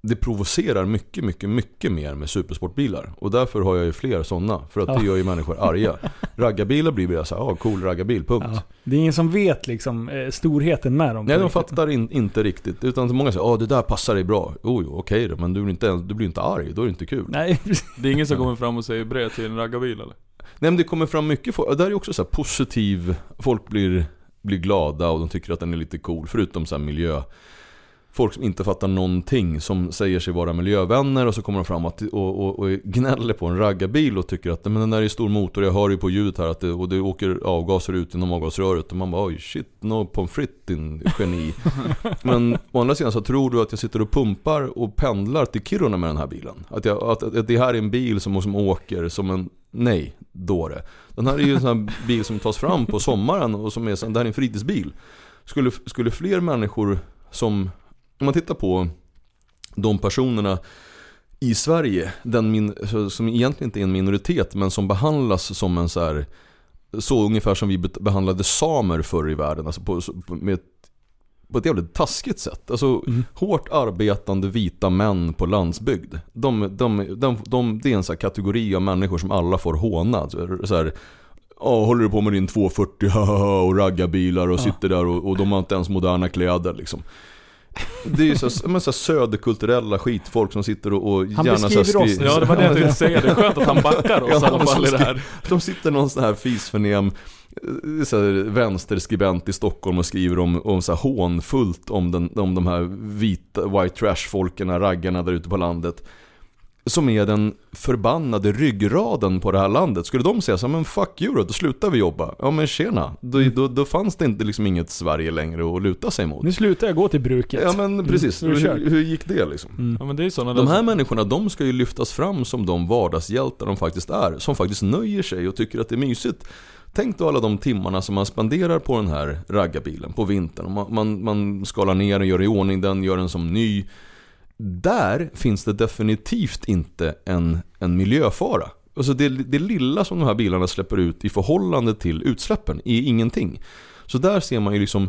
det provocerar mycket, mycket, mycket mer med supersportbilar. Och därför har jag ju fler sådana. För att Ja. det gör ju människor arga. Raggarbilar blir bara såhär, ja cool raggarbil, punkt. Ja. Det är ingen som vet liksom eh, storheten med dem. Nej, de fattar in, inte riktigt. Utan många säger, ja det där passar dig bra. Jo, jo okej då, men du blir, inte, du blir inte arg, då är det inte kul. Nej, Det är ingen som kommer fram och säger bre till en raggarbil eller? Nej men det kommer fram mycket folk, där är också så här positiv, folk blir, blir glada och de tycker att den är lite cool, förutom så här miljö. Folk som inte fattar någonting, som säger sig vara miljövänner och så kommer de fram och, och, och gnäller på en raggarbil och tycker att men den där är stor motor, jag hör ju på ljudet här att det, och det åker avgaser ut genom avgasröret och man bara oj shit, no pommes frites din geni. men å andra sidan så tror du att jag sitter och pumpar och pendlar till Kiruna med den här bilen. Att, jag, att, att det här är en bil som, som åker som en, nej, dåre. Den här är ju en sån här bil som tas fram på sommaren och som är, det här är en fritidsbil. Skulle, skulle fler människor som, om man tittar på de personerna i Sverige, den min, så- som egentligen inte är en minoritet men som behandlas som en så här så ungefär som vi be- behandlade samer förr i världen, alltså på, så- med ett, på ett jävligt taskigt sätt. Alltså hårt arbetande vita män på landsbygd. De, de, de, de, det är en här kategori av människor som alla får håna. Så så här, Ja, håller du på med din 240 haha, och raggarbilar och sitter där och, och de har inte ens moderna kläder liksom. Det är ju så, men så söderkulturella skitfolk som sitter och, och Han gärna så här beskriver oss. Ja det var det jag tänkte säga, det är skönt att han backar oss Ja, i alla fall i det här. De sitter någon sån här fisförnäm eh, så här, vänsterskribent i Stockholm och skriver om, om så här hånfullt om, den, om de här vita white trash-folken, raggarna där ute på landet. Som är den förbannade ryggraden på det här landet. Skulle de säga så men fuck you då, då slutar vi jobba. Ja men tjena, då, då, då fanns det inte liksom inget Sverige längre att luta sig mot. nu slutar jag gå till bruket. Ja men precis, Mm, nu kör. hur, hur gick det liksom? Ja men det är sådana De här människorna, de ska ju lyftas fram som de vardagshjältar de faktiskt är. Som faktiskt nöjer sig och tycker att det är mysigt. Tänk då alla de timmarna som man spenderar på den här raggarbilen på vintern. Man, man, man skalar ner den, gör i ordning den, gör den som ny. Där finns det definitivt inte en, en miljöfara. Alltså det, det lilla som de här bilarna släpper ut i förhållande till utsläppen är ingenting. Så där ser man ju liksom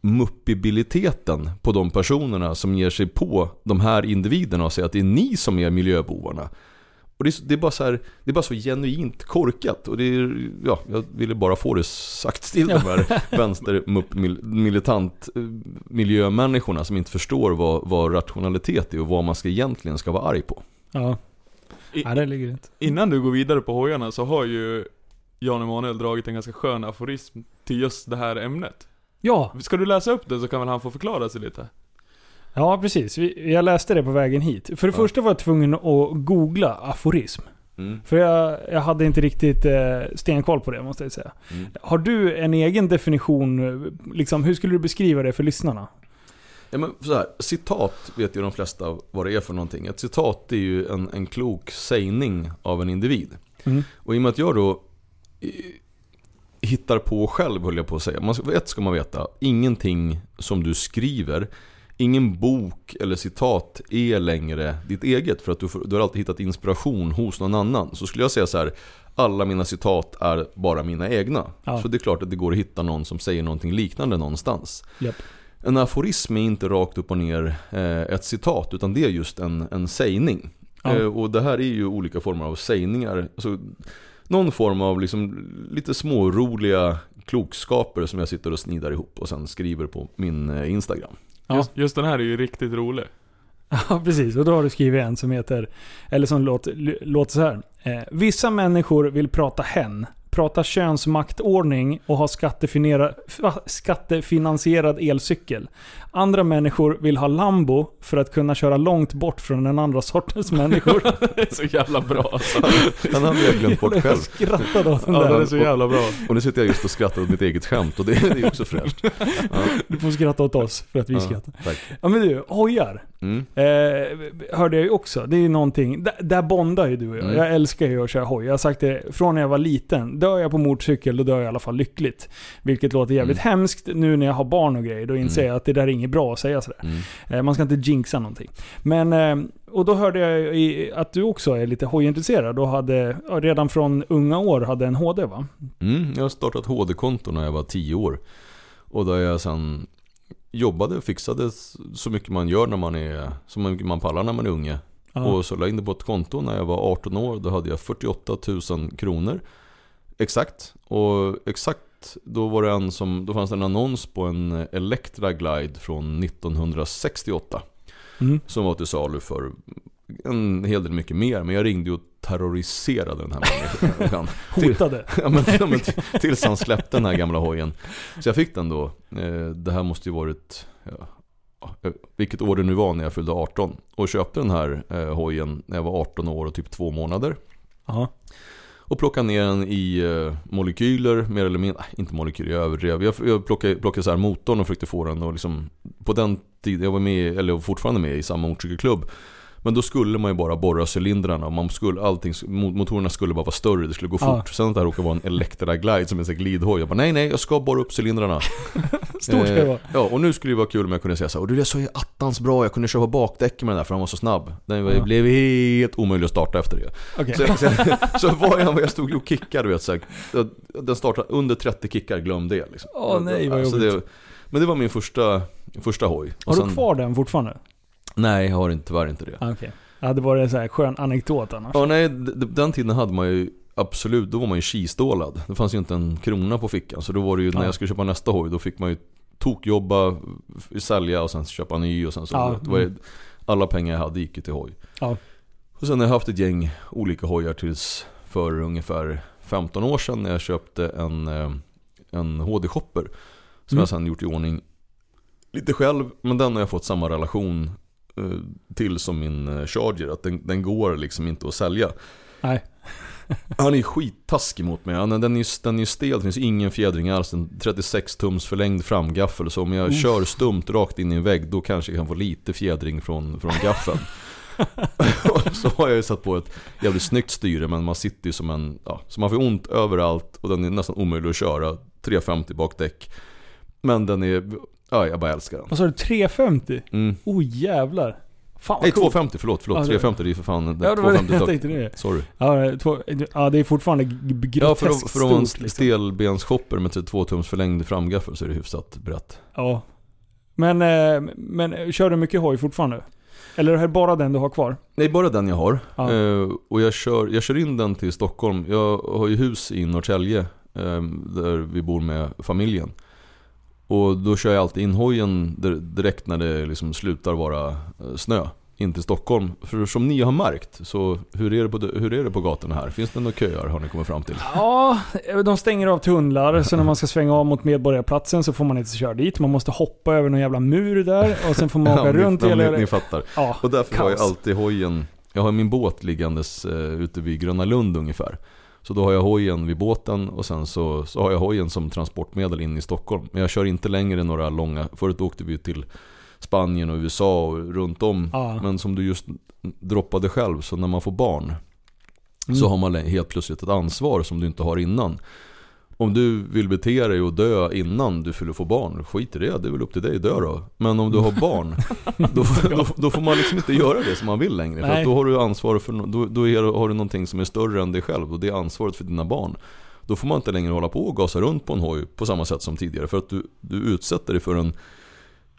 muppibiliteten på de personerna som ger sig på de här individerna och säger att det är ni som är miljöbovarna. Och det är, det är, bara, så här, det är bara så genuint korkat och det är, ja, jag ville bara få det sagt till de här vänster-militant miljömänniskorna som inte förstår vad, vad rationalitet är och vad man ska egentligen ska vara arg på. Ja. I- Nej, det ligger inte. Innan du går vidare på hojarna så har ju Jan Emanuel dragit en ganska skön aforism till just det här ämnet. Ja, Ska du läsa upp det så kan väl han få förklara sig lite? Ja precis. Jag läste det på vägen hit. För det Ja. första var jag tvungen att googla aforism. Mm. För jag, jag hade inte riktigt eh, stenkoll på det måste jag säga. Mm. Har du en egen definition? Liksom, hur skulle du beskriva det för lyssnarna? Ja, men så här, citat vet ju de flesta vad det är för någonting. Ett citat är ju en, en klok sägning av en individ. Mm. Och i och med att jag då hittar på själv höll jag på att säga. Man, ett ska man veta, ingenting som du skriver, ingen bok eller citat är längre ditt eget. För att du, du har alltid hittat inspiration hos någon annan. Så skulle jag säga så här, alla mina citat är bara mina egna. Ja. Så det är klart att det går att hitta någon som säger någonting liknande någonstans. Japp. En aforism är inte rakt upp och ner eh, ett citat utan det är just en, en sägning. Ja. Eh, och det här är ju olika former av sägningar. Alltså, någon form av liksom lite småroliga klokskaper som jag sitter och snidar ihop och sen skriver på min eh, Instagram. Ja. Just, just den här är ju riktigt rolig. Ja, precis. Och då har du skrivit en som heter, eller som låter, låter så här. Eh, Vissa människor vill prata hen, prata könsmaktordning och ha skattefinansierad elcykel. Andra människor vill ha Lambo för att kunna köra långt bort från den andra sortens människor. Det är så jävla bra alltså. Den hade jag glömt bort Jag själv. skrattade åt den Ja, där. den är så jävla bra. Och nu sitter jag just och skrattar åt mitt eget skämt och det, det är också fräscht. Du får skratta åt oss för att vi Ja, skrattar. tack. Ja men du, hojar. Mm. Eh, hörde jag ju också. Det är ju någonting, där, där bondar ju du och jag. Mm. Jag älskar ju att köra hoj. Jag har sagt det från när jag var liten. Dör jag på motorcykel, då dör jag i alla fall lyckligt. Vilket låter jävligt Mm. hemskt nu när jag har barn och grejer. Då inser Mm. jag att det där är inget bra att säga sådär. Mm. Eh, man ska inte jinxa någonting. Men, eh, och då hörde jag i, att du också är lite hojintresserad och hade, redan från unga år hade en HD va? Mm, jag har startat HD-konto när jag var 10 år. Och där jag sen jobbade och fixade så mycket man gör när man är, så mycket man pallar när man är unge. Ja. Och så la jag in det på ett konto när jag var 18 år. Då hade jag 48 000 kronor. Exakt. Och exakt då var det en som, då fanns det en annons på en Electra Glide från 1968. Mm. Som var till salu för en hel del mycket mer. Men jag ringde och terroriserade den här människan. Hotade. ja, men, ja, men, tills han släppte den här gamla hojen. Så jag fick den då. Eh, Det här måste ju varit, ja, vilket år det nu var när jag fyllde 18. Och köpte den här eh, hojen när jag var 18 år och typ två månader. Ja. Och plockade ner den i eh, molekyler, mer eller mindre, nej, inte molekyler, jag överdrev. Jag, jag plockade, plockade så här motorn och försökte få den och liksom, på den tiden, jag var med, eller jag var fortfarande med i samma motorcykelklubb. Men då skulle man ju bara borra cylindrarna man skulle, allting, mo- motorerna skulle bara vara större, det skulle gå Ja. fort. Sen att det här råkade vara en Electra Glide som är en glidhoj. Jag bara nej nej, jag ska borra upp cylindrarna. Stort ska det vara. Ja, och nu skulle det vara kul om jag kunde säga så här, och det är så attans bra, jag kunde köra bakdäcken med den där för han var så snabb. Den Ja. blev helt omöjlig att starta efter det. Okej. Så, så, så var jag, jag stod och kickade, du vet så här, Den startade under 30 kickar, glöm det liksom. Åh, nej, vad Alltså, jobbigt. det, Men det var min första, första hoj. Har du sen- kvar den fortfarande? Nej, jag har inte, tyvärr inte det. Ah, Okej. Det hade varit en sån här skön anekdot annars. Ja, nej, den tiden hade man ju absolut, då var man ju kistålad. Det fanns ju inte en krona på fickan. Så då var det ju, när Ja. jag skulle köpa nästa hoj, då fick man ju tokjobba, sälja och sen köpa ny och sen så. Ja, det var ju, mm. alla pengar jag hade gick ju till hoj. Ja. Och sen har jag haft ett gäng olika hojar tills för ungefär 15 år sedan när jag köpte en, eh, en HD-shopper. Som Mm. jag sen gjort i ordning lite själv. Men den har jag fått samma relation till som min eh, Charger. Att den, den går liksom inte att sälja. Nej. Han är skittaskig mot mig. Han, den är den är stel, det finns ingen fjädring alls. En 36 tums förlängd framgaffel. Så om jag Uff. kör stumt rakt in i en vägg, då kanske jag kan få lite fjädring från, från gaffeln. Så har jag ju satt på ett jävligt snyggt styre, men man sitter ju som en... Ja, så man får ont överallt och den är nästan omöjlig att köra. 350 bakdäck. Men den är... Ja, jag bara älskar den. Vad sa du? 350? Mm. Oh jävlar. Fan Nej, coolt. 250, förlåt, förlåt. Det- 350 det är ju för fan Ja, det var det 250 jag tänkte det. Sorry. Ja, två, ja, det är fortfarande g- g- Ja, för groteskt att, vara en stort liksom. stelbensshopper med 32 tums förlängd framgaffel så är det hyfsat brett. Ja. Men, eh, men eh, kör du mycket hoj fortfarande? Eller är det bara den du har kvar? Nej, bara den jag har. Ja. Eh, och jag kör, jag kör in den till Stockholm. Jag har ju hus i Norrtälje där vi bor med familjen. Och då kör jag alltid in hojen dir- direkt när det liksom slutar vara eh, snö. In till Stockholm. För som ni har märkt, så hur är det på, hur är det på gatorna här? Finns det några köer har ni kommit fram till? Ja, de stänger av tunnlar, så när man ska svänga av mot Medborgarplatsen så får man inte köra dit. Man måste hoppa över någon jävla mur där och sen får man åka Ja, ni- runt ja, hela... ni, ni fattar. Ja, Och därför har jag kaos. alltid hojen, jag har min båt liggandes eh, ute vid Gröna Lund ungefär. Så då har jag hojen vid båten och sen så, så har jag hojen som transportmedel in i Stockholm. Men jag kör inte längre några långa, förut åkte vi till Spanien och USA och runt om. Ja. Men som du just droppade själv, så när man får barn Mm. så har man helt plötsligt ett ansvar som du inte har innan. Om du vill bete dig och dö innan du fyller få barn, skit i det, det är väl upp till dig, dö då. Men om du har barn, då, då, då får man liksom inte göra det som man vill längre. För Nej. då har du ansvar för, då, då är, har du någonting som är större än dig själv och det är ansvaret för dina barn. Då får man inte längre hålla på och gasa runt på en hoj på samma sätt som tidigare. För att du, du utsätter dig för en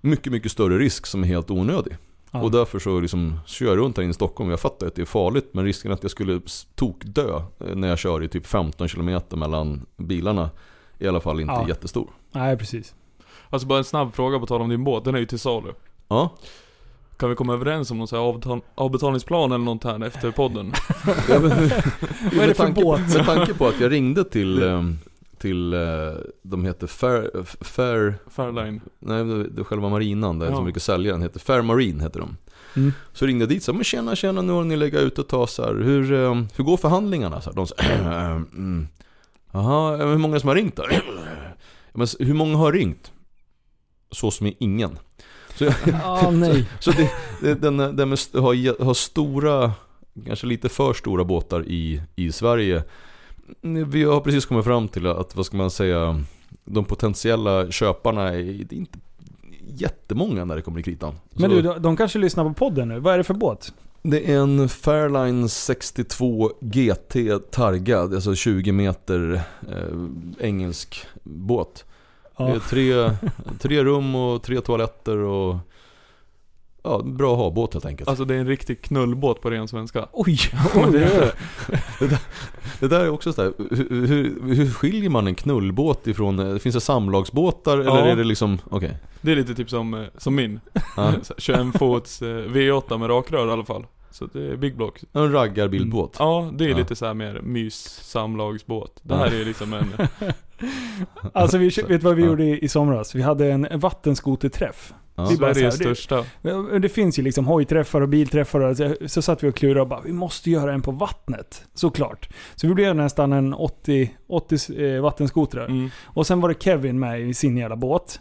mycket, mycket större risk som är helt onödig. Ja. Och därför så liksom kör jag runt här inne i Stockholm. Jag fattar att det är farligt men risken att jag skulle tokdö eh, när jag kör i typ 15 km mellan bilarna är i alla fall inte Ja. jättestor. Nej, precis. Alltså bara en snabb fråga på tal om din båt, den är ju till salu. Ja, Kan vi komma överens om någon sån här avbetal- avbetalningsplan eller något här efter podden? Vad är det för båt? med tanke på att jag ringde till, ehm, till eh, de heter Fair, Fair Fairline. nej det det själva marinan, där Ja. som brukar sälja den, heter Fair Marine heter de. Mm. Så ringde jag dit så men tjena tjena nu har ni legat ute ett tag så här. Hur, ehm, hur går förhandlingarna? Så här, de sa, mm. Jaha, hur många som har ringt då? Men hur många har ringt? Så som är ingen. Så, Ah, nej. så det, det, den, den med, har, har stora, kanske lite för stora båtar i, i Sverige. Vi har precis kommit fram till att, vad ska man säga, de potentiella köparna är, är inte jättemånga när det kommer i kritan. Men du, de, de kanske lyssnar på podden nu. Vad är det för båt? Det är en Fairline 62 GT targad, alltså 20 meter eh, engelsk båt. Det är Ja. tre, tre rum och tre toaletter och ja, bra att ha båt helt enkelt. Alltså det är en riktig knullbåt på ren svenska. Oj, Men det, oj. är, det, där, det där är också sådär, hur, hur, hur skiljer man en knullbåt ifrån, finns det samlagsbåtar eller Ja. är det liksom, okej. Det är lite typ som, eh, som min. Ja. 21 fots eh, V8 med rakrör i alla fall. Så det är big block. En raggarbildbåt. Ja, det är Ja. lite så här mer mys samlagsbåt. Det här är liksom en... Alltså vi, vet du vad vi Ja. gjorde i, i somras? Vi hade en vattenskoterträff. Ja. Vi bara Sveriges här, det- största. Men Det finns ju liksom hojträffar och bilträffar och så, så satt vi och klurade och bara vi måste göra en på vattnet. Såklart. Så vi blev nästan en 80, 80 eh, vattenskotrar. Mm. Och sen var det Kevin med i sin jävla båt.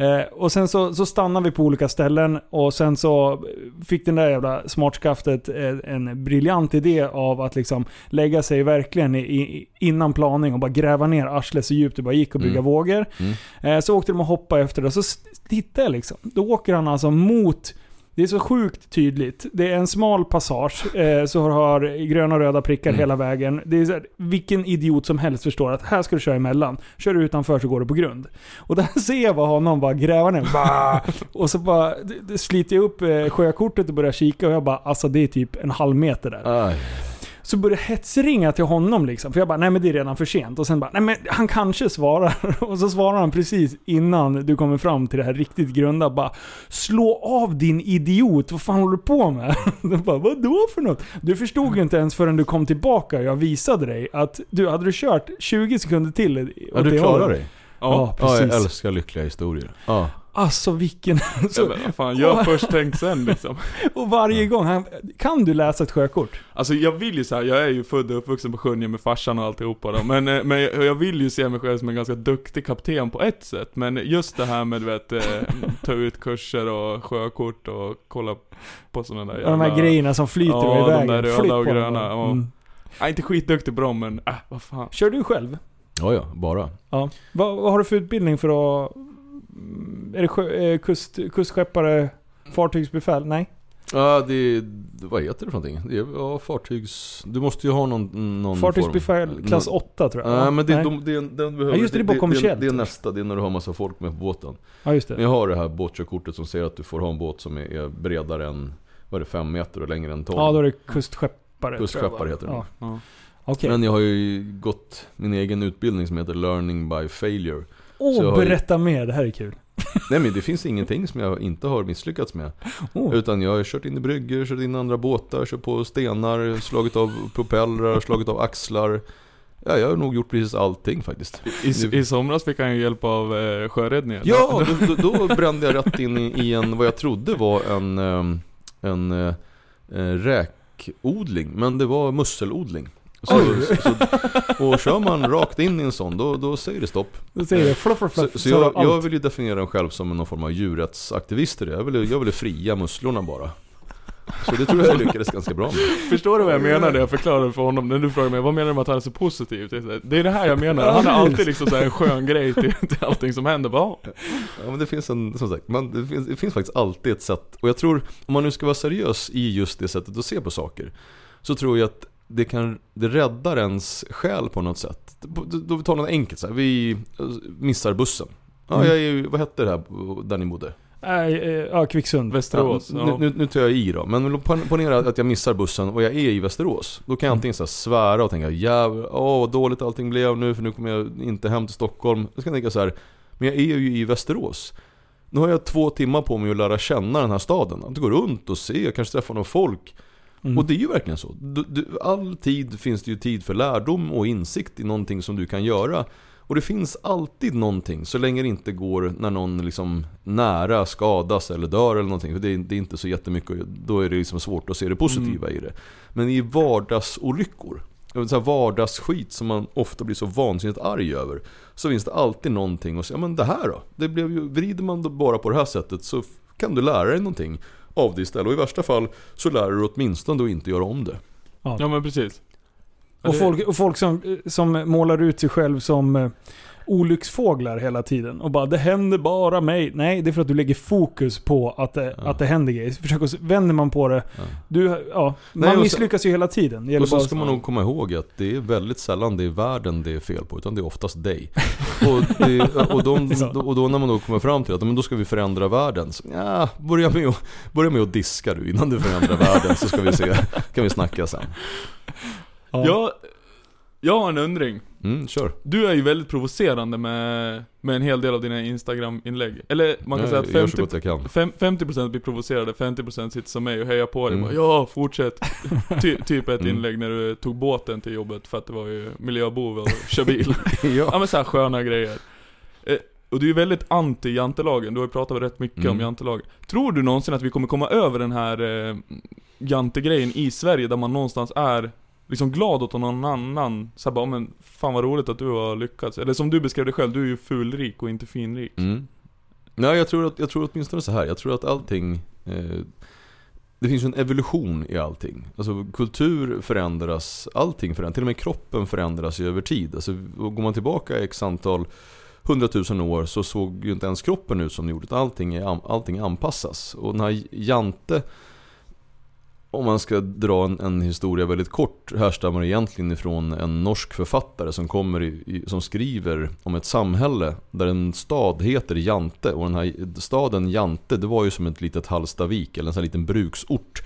Eh, och sen så, så stannade vi på olika ställen och sen så fick den där jävla smartskaftet eh, en briljant idé av att liksom lägga sig verkligen i, i, innan planing och bara gräva ner arslet så djupt det bara gick och bygga Mm. vågor. Mm. Eh, så åkte de och hoppade efter det och så jag liksom. Då åker han alltså mot det är så sjukt tydligt. Det är en smal passage, eh, så har gröna och röda prickar Mm. hela vägen. Det är så här, vilken idiot som helst förstår att här ska du köra emellan. Kör du utanför så går du på grund. Och där ser jag bara honom bara gräva ner. Bah! Och så bara sliter jag upp eh, sjökortet och börjar kika och jag bara alltså det är typ en halv meter där. Aj. Så började jag hetsringa till honom liksom. För jag bara, nej men det är redan för sent. Och sen bara, nej men han kanske svarar. Och så svarar han precis innan du kommer fram till det här riktigt grunda. Bara, slå av din idiot, vad fan håller du på med? De bara, vadå för något? Du förstod ju inte ens förrän du kom tillbaka och jag visade dig att du, hade du kört 20 sekunder till Ja, du klarar dig. Ja, Ja, jag precis. älskar lyckliga historier. Ja. Alltså vilken... Ja, Så, men vad fan, gör först tänk sen liksom. och varje gång, han, kan du läsa ett sjökort? Alltså jag vill ju så här, jag är ju född och uppvuxen på Sjunje med farsan och alltihopa då. Men, eh, men jag, vill ju se mig själv som en ganska duktig kapten på ett sätt. Men just det här med du vet, eh, ta ut kurser och sjökort och kolla på sådana där Ja, de här grejerna som flyter Ja, i de vägen. där röda Flytt och gröna, ja. Mm. Jag är inte skitduktig på dem men, äh, vad fan. Kör du själv? ja, ja, bara. Ja. Vad, vad har du för utbildning för att... mm, Är det sjö, eh, kust, kustskeppare, fartygsbefäl? Nej? Ja, det, vad heter det för någonting? Det är, ja, fartygs... Du måste ju ha någon, någon Fartygsbefäl form. klass Nå- 8 tror jag. Nej, men det, Nej. de, det, den behöver, Ja, just det, det är bara det, kommersiellt. det, är nästa, det är när du har massa folk med på båten. Ja, just Men det. jag har det här båtkörkortet som säger att du får ha en båt som är, är bredare än, vad är det, 5 meter och längre än 12. Ja, då är det kustskeppare. Kustskeppare heter det. Ja. Ja. Okej. Men jag har ju gått min egen utbildning som heter Learning by Failure. Så jag Åh, ju- berätta mer. Det här är kul. Nej men det finns ingenting som jag inte har misslyckats med. Oh. Utan jag har kört in i bryggor, kört in i andra båtar, kört på stenar, slagit av propellrar, slagit av axlar. Ja, jag har nog gjort precis allting faktiskt. I, I somras fick han ju hjälp av eh, sjöräddningen. Ja, då, då, då brände jag rätt in i, i en, vad jag trodde var en, ehm, en eh, eh, räkodling. Men det var musselodling. Så, så, så, och kör man rakt in i en sån, då, då säger det stopp. Då säger det fluff, fluff, Så, fluff. så jag, allt. jag vill ju definiera mig själv som någon form av djurrättsaktivist i det. Jag ville, jag ville fria musslorna bara. Så det tror jag jag lyckades ganska bra med. Förstår du vad jag menar när jag förklarar för honom? När du frågar mig, vad menar du med att han är så positiv? Det är så Det är det här jag menar. Han har alltid liksom så här en skön grej till, till allting som händer. Bara, "Ja." Ja men det finns en, som sagt, man, det, finns, det finns faktiskt alltid ett sätt. Och jag tror, om man nu ska vara seriös i just det sättet att se på saker. Så tror jag att det kan, det räddar ens själ på något sätt. Då, vi tar något enkelt så här. vi eh, missar bussen. Ja, Mm. jag är vad hette det här där ni bodde? Eh, ja, Kvicksund. Västerås. Ja, nu, nu, tar jag i då, men pon- ponera att jag missar bussen och jag är i Västerås. Då kan jag antingen så svära och tänka jävlar, åh vad dåligt allting blev nu för nu kommer jag inte hem till Stockholm. Jag ska tänka så här, men jag är ju i Västerås. Nu har jag två timmar på mig att lära känna den här staden. Att gå runt och se, kanske träffa någon folk. Mm. Och det är ju verkligen så. Du, du, all tid finns det ju tid för lärdom och insikt i någonting som du kan göra. Och det finns alltid någonting, så länge det inte går när någon liksom nära skadas eller dör eller någonting. För det är, det är inte så jättemycket, då är det liksom svårt att se det positiva i det. Men i vardagsolyckor, så här vardagsskit som man ofta blir så vansinnigt arg över. Så finns det alltid någonting och säga, ja men det här då? Det blev ju, vrider man bara på det här sättet så kan du lära dig någonting av det istället. Och i värsta fall så lär du åtminstone att inte göra om det. Ja men precis. Ja, Och folk, och folk som, som målar ut sig själv som eh, olycksfåglar hela tiden. Och bara 'Det händer bara mig' Nej, det är för att du lägger fokus på att det, Ja. att det händer grejer. Försök att, vänder man på det, Ja. du, ja, Nej, man och så- misslyckas ju hela tiden. Det Och så ska man nog komma ihåg att det är väldigt sällan det är världen det är fel på, utan det är oftast dig. Och, det, och, de, och då när man då kommer fram till att men då ska vi förändra världen, så, ja, börja, med att, börja med att diska du innan du förändrar världen så ska vi se, kan vi snacka sen. Ja. Jag, jag har en undring. Mm, kör. Du är ju väldigt provocerande med, med en hel del av dina Instagram-inlägg. Eller man kan säga jag gör att så 50, gott jag kan. fem- 50% blir provocerade, 50% sitter som mig och hejar på dig. Mm. Bara, ja, fortsätt. Ty, typ ett Mm. inlägg när du tog båten till jobbet för att det var ju miljöbov och kör bil. Ja. ja men så här sköna grejer. Eh, och du är väldigt anti jantelagen, du har ju pratat rätt mycket Mm. om jantelagen. Tror du någonsin att vi kommer komma över den här eh, jantegrejen i Sverige där man någonstans är liksom glad åt någon annan? Såhär bara, men fan vad roligt att du har lyckats. Eller som du beskrev det själv, du är ju fulrik och inte finrik. Mm. Nej, jag tror, att, jag tror åtminstone så här. Jag tror att allting eh, Det finns ju en evolution i allting. Alltså kultur förändras, allting förändras. Till och med kroppen förändras ju över tid. Alltså, går man tillbaka x antal hundratusen år så såg ju inte ens kroppen ut som den gjorde. utan Allting, är, allting anpassas. Och den här Jante om man ska dra en, en historia väldigt kort härstammar egentligen ifrån en norsk författare som kommer i, i, som skriver om ett samhälle där en stad heter Jante och den här staden Jante det var ju som ett litet Hallstavik eller en sån här liten bruksort.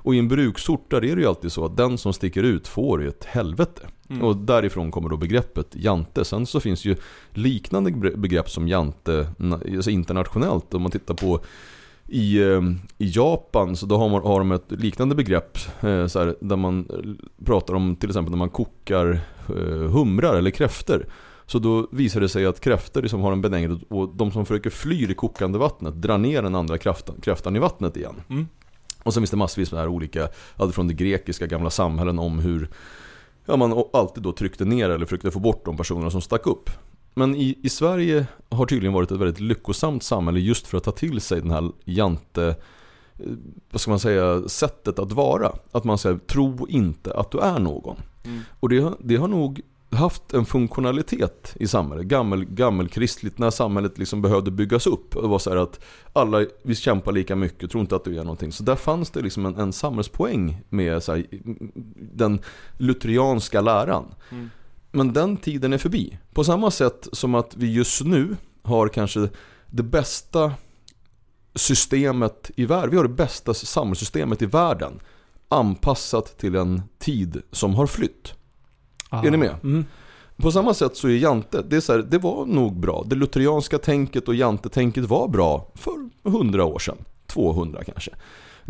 Och i en bruksort där är det ju alltid så att den som sticker ut får ju ett helvete. Mm. Och därifrån kommer då begreppet Jante. Sen så finns ju liknande begrepp som Jante alltså internationellt. Om man tittar på i, eh, i Japan så då har, man, har de ett liknande begrepp eh, så här, där man eh, pratar om till exempel när man kokar humrar eller kräftor. Så då visar det sig att kräftor liksom har en benägenhet och de som försöker fly det kokande vattnet drar ner den andra kräftan, kräftan i vattnet igen. Mm. Och sen finns det massvis med här olika, allt från det grekiska gamla samhällen om hur ja, man alltid då tryckte ner eller försökte få bort de personerna som stack upp. Men i, i Sverige har tydligen varit ett väldigt lyckosamt samhälle just för att ta till sig den här jante, eh, vad ska man säga, sättet att vara. Att man säger, tro inte att du är någon. Mm. Och det, har- det har nog haft en funktionalitet i samhället. Gammel, gammelkristligt när samhället liksom behövde byggas upp. Det var så här att alla, vi kämpar lika mycket, tror inte att du gör någonting. Så där fanns det liksom en, en samhällspoäng med så här, den lutherianska läran. Mm. Men den tiden är förbi. På samma sätt som att vi just nu har kanske det bästa systemet i världen. Vi har det bästa samhällssystemet i världen. Anpassat till en tid som har flytt. Ah. Är ni med? Mm. På samma sätt så är Jante, det, är så här, det var nog bra. Det lutherianska tänket och Jante-tänket var bra för 100 år sedan. 200 kanske.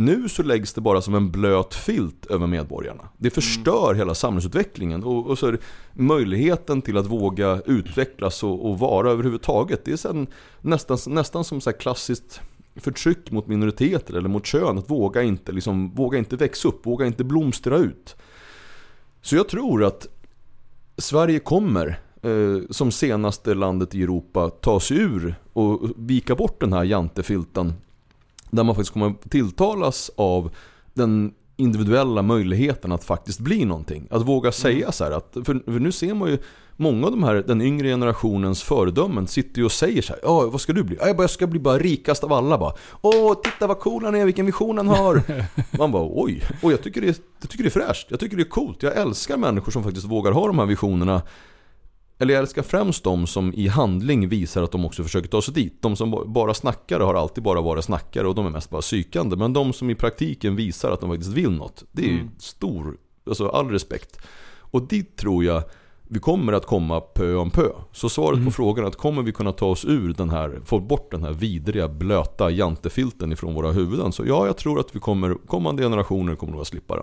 Nu så läggs det bara som en blöt filt över medborgarna. Det förstör hela samhällsutvecklingen och, och så möjligheten till att våga utvecklas och, och vara överhuvudtaget. Det är sen nästan, nästan som så här klassiskt förtryck mot minoriteter eller mot kön. Att våga inte, liksom, våga inte växa upp, våga inte blomstra ut. Så jag tror att Sverige kommer eh, som senaste landet i Europa ta sig ur och vika bort den här jantefilten. Där man faktiskt kommer tilltalas av den individuella möjligheten att faktiskt bli någonting. Att våga säga så här att, för, för nu ser man ju Många av de här, den yngre generationens föredömen sitter ju och säger så här, ja vad ska du bli? Ja, jag bara- jag ska bli bara rikast av alla bara. Åh, titta vad cool han är, vilken vision han har. Man bara oj, och jag tycker, det är, jag tycker det är fräscht, jag tycker det är coolt. Jag älskar människor som faktiskt vågar ha de här visionerna. Eller jag älskar främst de som i handling visar att de också försöker ta sig dit. De som ba- bara snackar har alltid bara varit snackare och de är mest bara psykande. Men de som i praktiken visar att de faktiskt vill något. Det är ju Mm. stor, alltså all respekt. Och dit tror jag vi kommer att komma pö om pö. Så svaret Mm. på frågan är att kommer vi kunna ta oss ur den här, få bort den här vidriga blöta jantefilten ifrån våra huvuden. Så ja, jag tror att vi kommer, kommande generationer kommer att slippa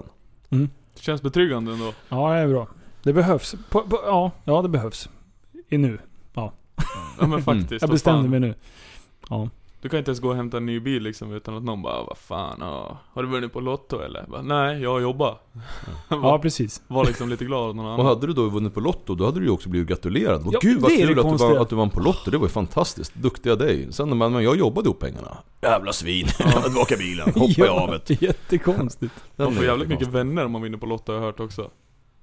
den. Det känns betryggande ändå. Ja, det är bra. Det behövs. På, på, ja, ja, det behövs. I nu. Ja men faktiskt. Jag bestämde mig nu. Ja. Du kan inte ens gå och hämta en ny bil liksom utan att någon bara vad fan, ja, har du vunnit på Lotto eller? Bara, Nej, jag jobbar. ja, var, precis. var liksom lite glad åt någon Och annan. hade du då vunnit på Lotto, då hade du ju också blivit gratulerad. Och Ja, Gud vad det är det kul att du, vann, att du vann på Lotto, det var ju fantastiskt. Duktiga dig. Sen men, men jag jobbade ihop pengarna. Jävla svin. Tillbaka bilen, hoppa i havet. Jättekonstigt. Man får jävligt mycket vänner om man vinner på Lotto har jag hört också.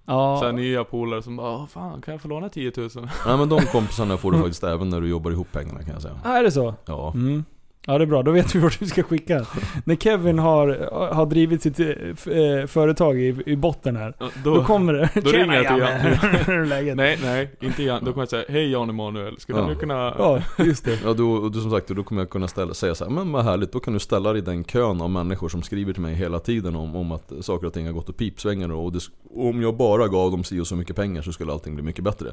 Ja. Såhär nya polare som bara, "Åh, fan kan jag få låna 10 000? Nej men de kompisarna får du faktiskt även när du jobbar ihop pengarna kan jag säga. Ah, är det så? Ja. Mm. Ja det är bra, då vet vi vart vi ska skicka. När Kevin har, har drivit sitt eh, eh, företag i, i botten här. Ja, Då, kommer det. då ringer jag till läget? Nej, nej, inte Jan. Då kommer jag säga, hej Jan Emanuel, skulle Ja. du kunna... Ja, just det. Ja, då, då, som sagt, då kommer jag kunna ställa, säga så här, men vad härligt, då kan du ställa dig i den kön av människor som skriver till mig hela tiden om, om att saker och ting har gått åt pipsvängar och, det, och om jag bara gav dem si och så mycket pengar så skulle allting bli mycket bättre.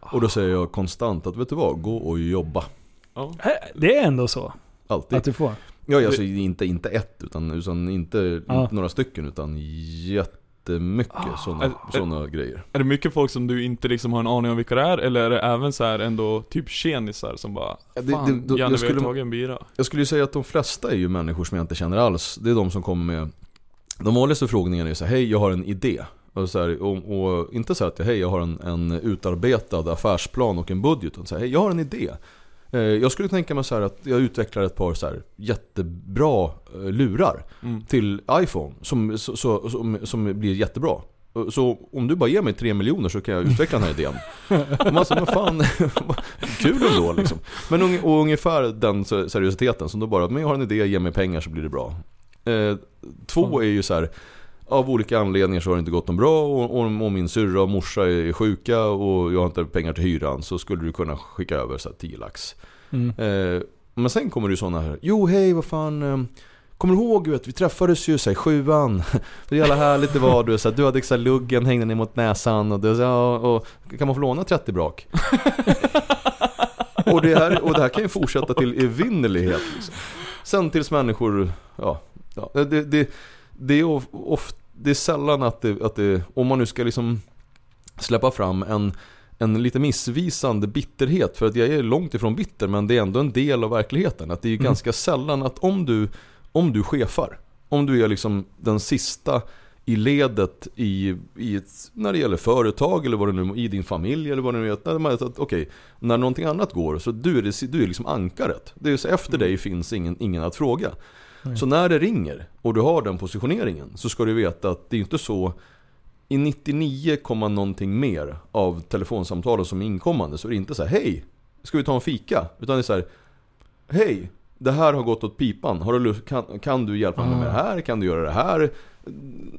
Och då säger jag konstant att vet du vad, gå och jobba. Ja. Det är ändå så? Alltid. Att du får? Ja, alltså inte, inte ett, utan, utan inte, Ja. inte några stycken, utan jättemycket sådana Är- såna grejer. Är det mycket folk som du inte liksom har en aning om vilka det är? Eller är det även så här ändå typ tjenisar som bara det- Fan, det- då- Janne jag vi skulle- har tagit en bira. Jag skulle ju säga att de flesta är ju människor som jag inte känner alls. Det är de som kommer med De vanligaste frågningarna är så här, hej jag har en idé. Och, så här, och, och inte så här att hej jag har en, en utarbetad affärsplan och en budget. Utan så här, hej jag har en idé. Eh, Jag skulle tänka mig så här att jag utvecklar ett par så här jättebra eh, lurar Mm. till iPhone som, så, så, som, som blir jättebra. Så om du bara ger mig 3 miljoner så kan jag utveckla den här idén. Och man säger, men fan, kul ändå liksom. Men ung, och ungefär den se- seriositeten som då bara, men jag har en idé, ge mig pengar så blir det bra. Eh, två är ju så här. Av olika anledningar så har det inte gått något bra och, och, och min syrra och morsa är sjuka och jag har inte pengar till hyran så skulle du kunna skicka över så här 10 lax. Mm. Eh, men sen kommer det ju sådana här, jo hej vad fan, eh, kommer du ihåg vet, vi träffades ju här, i sjuan, det jävla härligt det var du, så här, du hade så här, luggen hängde ner mot näsan och, du, så, ja, och kan man få låna 30 brak? och, det här, och det här kan ju fortsätta till evinnerlighet. Liksom. Sen tills människor, ja, ja det, det, det är of, of, det är sällan att det, att det, om man nu ska liksom släppa fram en en lite missvisande bitterhet för att jag är långt ifrån bitter men det är ändå en del av verkligheten. Att det är ju Mm. ganska sällan att om du, om du chefar, om du är liksom den sista i ledet i, i ett, när det gäller företag eller vad det nu i din familj eller vad det nu är. När, man- att, okej, när någonting annat går så du är, det, du är liksom ankaret. Det är så efter dig finns ingen, ingen att fråga. Så när det ringer och du har den positioneringen så ska du veta att det är inte så i 99, komma någonting mer av telefonsamtalen som är inkommande så är det inte så här Hej! Ska vi ta en fika? Utan det är så här Hej! Det här har gått åt pipan. Har du, kan, kan du hjälpa mig med det här? Kan du göra det här?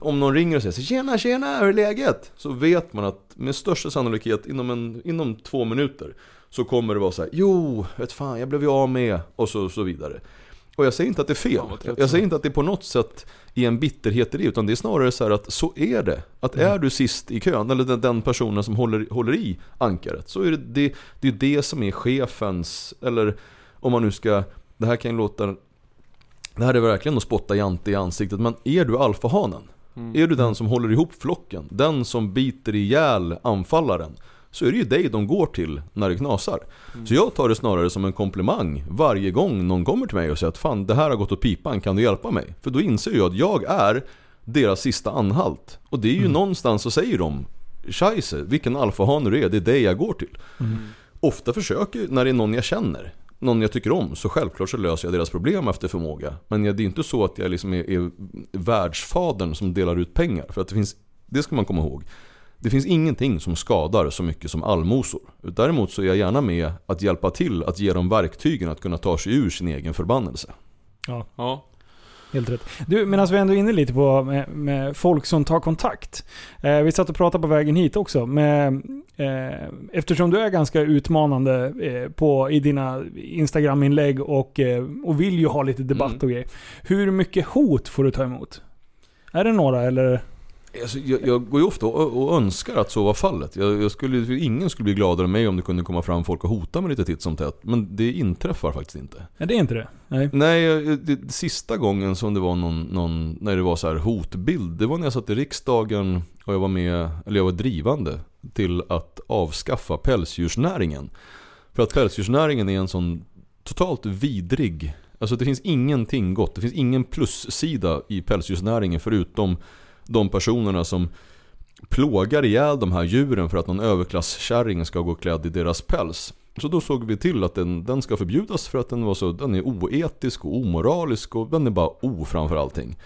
Om någon ringer och säger så Tjena, tjena, hur är läget? Så vet man att med största sannolikhet inom, en, inom två minuter Så kommer det vara så här, Jo, vet fan, jag blev ju av med och så, så vidare och jag säger inte att det är fel. Jag säger inte att det på något sätt är en bitterhet i det. Utan det är snarare så här att så är det. Att är du sist i kön, eller den, den personen som håller, håller i ankaret. Så är det, det det är det som är chefens, eller om man nu ska, det här kan ju låta det här är verkligen att spotta Jante i ansiktet, men är du alfahanen? Är du den som håller ihop flocken? Den som biter ihjäl anfallaren? Så är det ju dig de går till när det knasar. Så jag tar det snarare som en komplimang varje gång någon kommer till mig och säger att fan det här har gått åt pipan, kan du hjälpa mig? För då inser jag att jag är deras sista anhalt. Och det är ju någonstans så säger de Scheisse, vilken alfahane du är, det är dig jag går till. Ofta försöker, när det är någon jag känner, någon jag tycker om, så självklart så löser jag deras problem efter förmåga. Men det är inte så att jag liksom är, är världsfadern som delar ut pengar. För att det finns, det ska man komma ihåg. Det finns ingenting som skadar så mycket som allmosor. Däremot så är jag gärna med att hjälpa till att ge dem verktygen att kunna ta sig ur sin egen förbannelse. Ja, Ja. helt rätt. Du, medan vi ändå är inne lite på med, med folk som tar kontakt. Eh, vi satt och pratade på vägen hit också. Med, eh, eftersom du är ganska utmanande eh, på, i dina Instagram-inlägg och, eh, och vill ju ha lite debatt Mm. och grejer. Hur mycket hot får du ta emot? Är det några eller? Alltså, jag, jag går ju ofta och, och önskar att så var fallet. Jag, jag skulle, ingen skulle bli gladare än mig om det kunde komma fram folk och hota mig lite titt som tätt. Men det inträffar faktiskt inte. Ja, det är inte det. Nej. Nej, det, sista gången som det var någon, någon, när det var så här hotbild, det var när jag satt i riksdagen och jag var med, eller jag var drivande till att avskaffa pälsdjursnäringen. För att pälsdjursnäringen är en sån totalt vidrig, alltså det finns ingenting gott, det finns ingen plussida i pälsdjursnäringen förutom de personerna som plågar ihjäl de här djuren för att någon överklasskärring ska gå klädd i deras päls. Så då såg vi till att den, den ska förbjudas för att den, var så, den är oetisk och omoralisk och den är bara o framför allting.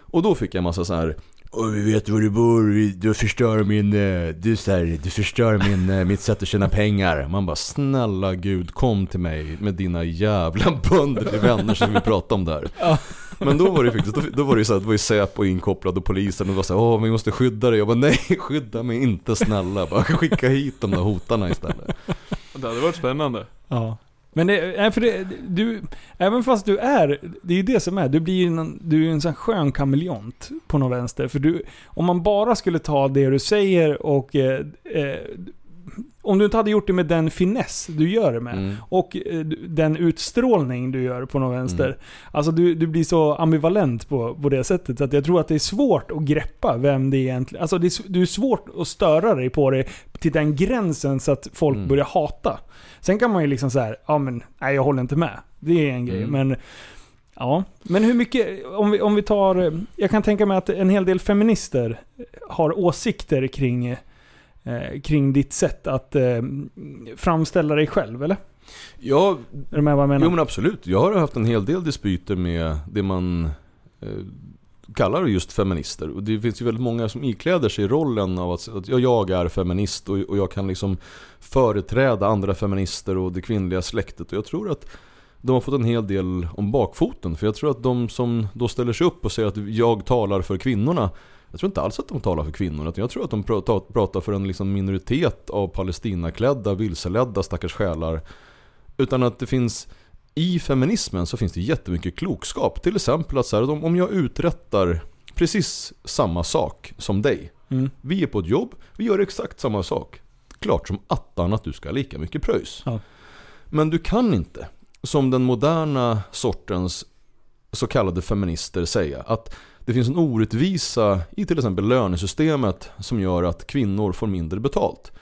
Och då fick jag en massa så här och vi vet var du bor, du förstör min, eh, du, så här, du förstör min, eh, mitt sätt att tjäna pengar. Man bara snälla gud kom till mig med dina jävla bönder till vänner som vi prata om det här. Men då var det faktiskt, då, då var det ju så här, då var ju Säpo inkopplad och polisen och det var så här, åh vi måste skydda dig. Jag bara nej, skydda mig inte snälla. Bara skicka hit de där hotarna istället. Det hade varit spännande. Ja. Men det, för det, du, även fast du är, det är ju det som är, du blir ju en, du är ju en sån skön kameleont på något vänster. För du, om man bara skulle ta det du säger och eh, eh, om du inte hade gjort det med den finess du gör det med Mm. och eh, den utstrålning du gör på något vänster. Mm. Alltså du, du blir så ambivalent på, på det sättet så att jag tror att det är svårt att greppa vem det egentligen Alltså det är, du är svårt att störa dig på det till den gränsen så att folk Mm. börjar hata. Sen kan man ju liksom så här, ja men nej jag håller inte med. Det är en grej. Mm. Men ja, men hur mycket, om vi, om vi tar, jag kan tänka mig att en hel del feminister har åsikter kring, eh, kring ditt sätt att eh, framställa dig själv, eller? Ja, Är du med vad jag menar? Jo men absolut. Jag har haft en hel del dispyter med det man eh, kallar just feminister. Och det finns ju väldigt många som ikläder sig rollen av att, att ja, jag är feminist och, och jag kan liksom företräda andra feminister och det kvinnliga släktet. Och jag tror att de har fått en hel del om bakfoten. För jag tror att de som då ställer sig upp och säger att jag talar för kvinnorna jag tror inte alls att de talar för kvinnorna, jag tror att de pratar, för en liksom minoritet av Palestinaklädda, vilseledda stackars själar. Utan att det finns, i feminismen så finns det jättemycket klokskap. Till exempel att så här, om om jag uträttar precis samma sak som dig. Mm. Vi är på ett jobb, vi gör exakt samma sak. Klart som attan att du ska ha lika mycket pröjs. Ja. Men du kan inte, som den moderna sortens så kallade feminister säga, att det finns en orättvisa i till exempel lönesystemet som gör att kvinnor får mindre betalt.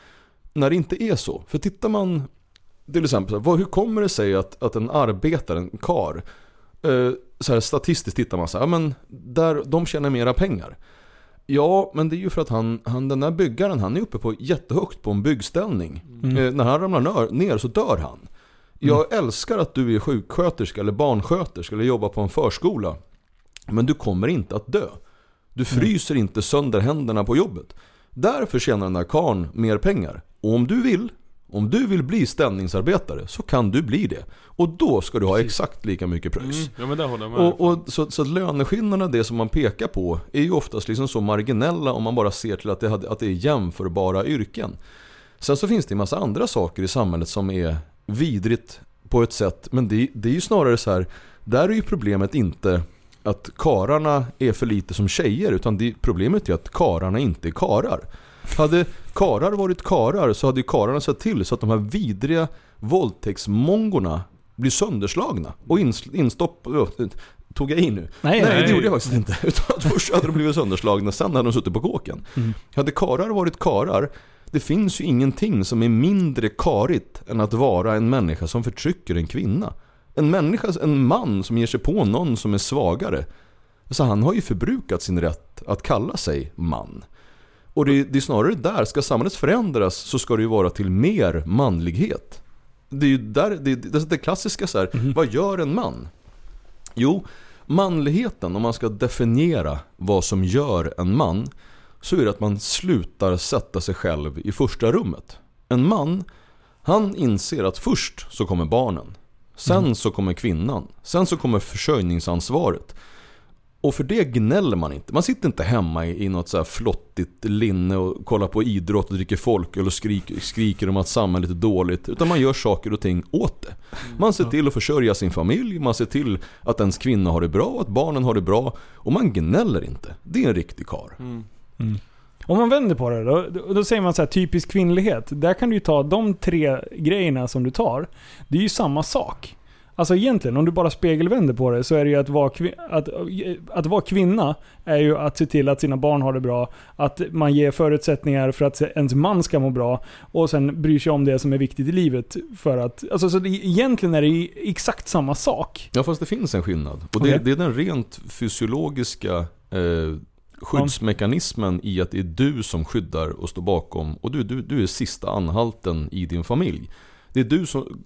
När det inte är så. För tittar man till exempel, vad, hur kommer det sig att, att en arbetare, en kar eh, så här statistiskt tittar man så här, ja, men där, de tjänar mera pengar. Ja, men det är ju för att han, han, den där byggaren, han är uppe på jättehögt på en byggställning. Eh, när han ramlar ner, ner så dör han. Jag älskar att du är sjuksköterska eller barnsköterska eller jobbar på en förskola. Men du kommer inte att dö. Du fryser inte sönder händerna på jobbet. Därför tjänar den där karln mer pengar. Och om du vill, om du vill bli ställningsarbetare så kan du bli det. Och då ska du ha exakt lika mycket pröjs. Mm, ja Och, och, så, så att löneskillnaderna, det som man pekar på, är ju oftast liksom så marginella om man bara ser till att det, att det är jämförbara yrken. Sen så finns det en massa andra saker i samhället som är vidrigt på ett sätt, men det, det är ju snarare så här, där är ju problemet inte att kararna är för lite som tjejer, utan det, problemet är att kararna inte är karar. Hade karar varit karar så hade ju kararna sett till så att de här vidriga våldtäktsmongorna blir sönderslagna och ins- instopp... Tog jag i nu? Nej, Nej, nej. det gjorde jag faktiskt inte. Utan först hade de blivit sönderslagna, sen hade de suttit på kåken. Hade karar varit karar, det finns ju ingenting som är mindre karigt än att vara en människa som förtrycker en kvinna. En människa, en man som ger sig på någon som är svagare. Så han har ju förbrukat sin rätt att kalla sig man. Och det, det är snarare där, ska samhället förändras så ska det ju vara till mer manlighet. Det är ju där, det, det, det klassiska så här, vad gör en man? Jo, manligheten, om man ska definiera vad som gör en man, så är det att man slutar sätta sig själv i första rummet. En man, han inser att först så kommer barnen. Sen så kommer kvinnan. Sen så kommer försörjningsansvaret. Och för det gnäller man inte. Man sitter inte hemma i, i något så här flottigt linne och kollar på idrott och dricker folköl och skriker, skriker om att samhället är dåligt. Utan man gör saker och ting åt det. Man ser till att försörja sin familj, man ser till att ens kvinna har det bra och att barnen har det bra. Och man gnäller inte. Det är en riktig kar. Om man vänder på det då, då, säger man så här typisk kvinnlighet. Där kan du ju ta de tre grejerna som du tar. Det är ju samma sak. Alltså egentligen, om du bara spegelvänder på det så är det ju att vara, att, att vara kvinna är ju att se till att sina barn har det bra. Att man ger förutsättningar för att ens man ska må bra. Och sen bryr sig om det som är viktigt i livet. För att, alltså, så det, egentligen är det exakt samma sak. Ja fast det finns en skillnad. Och det, Okej. det är den rent fysiologiska eh, skyddsmekanismen i att det är du som skyddar och står bakom. Och du, du, du är sista anhalten i din familj. Det är du som...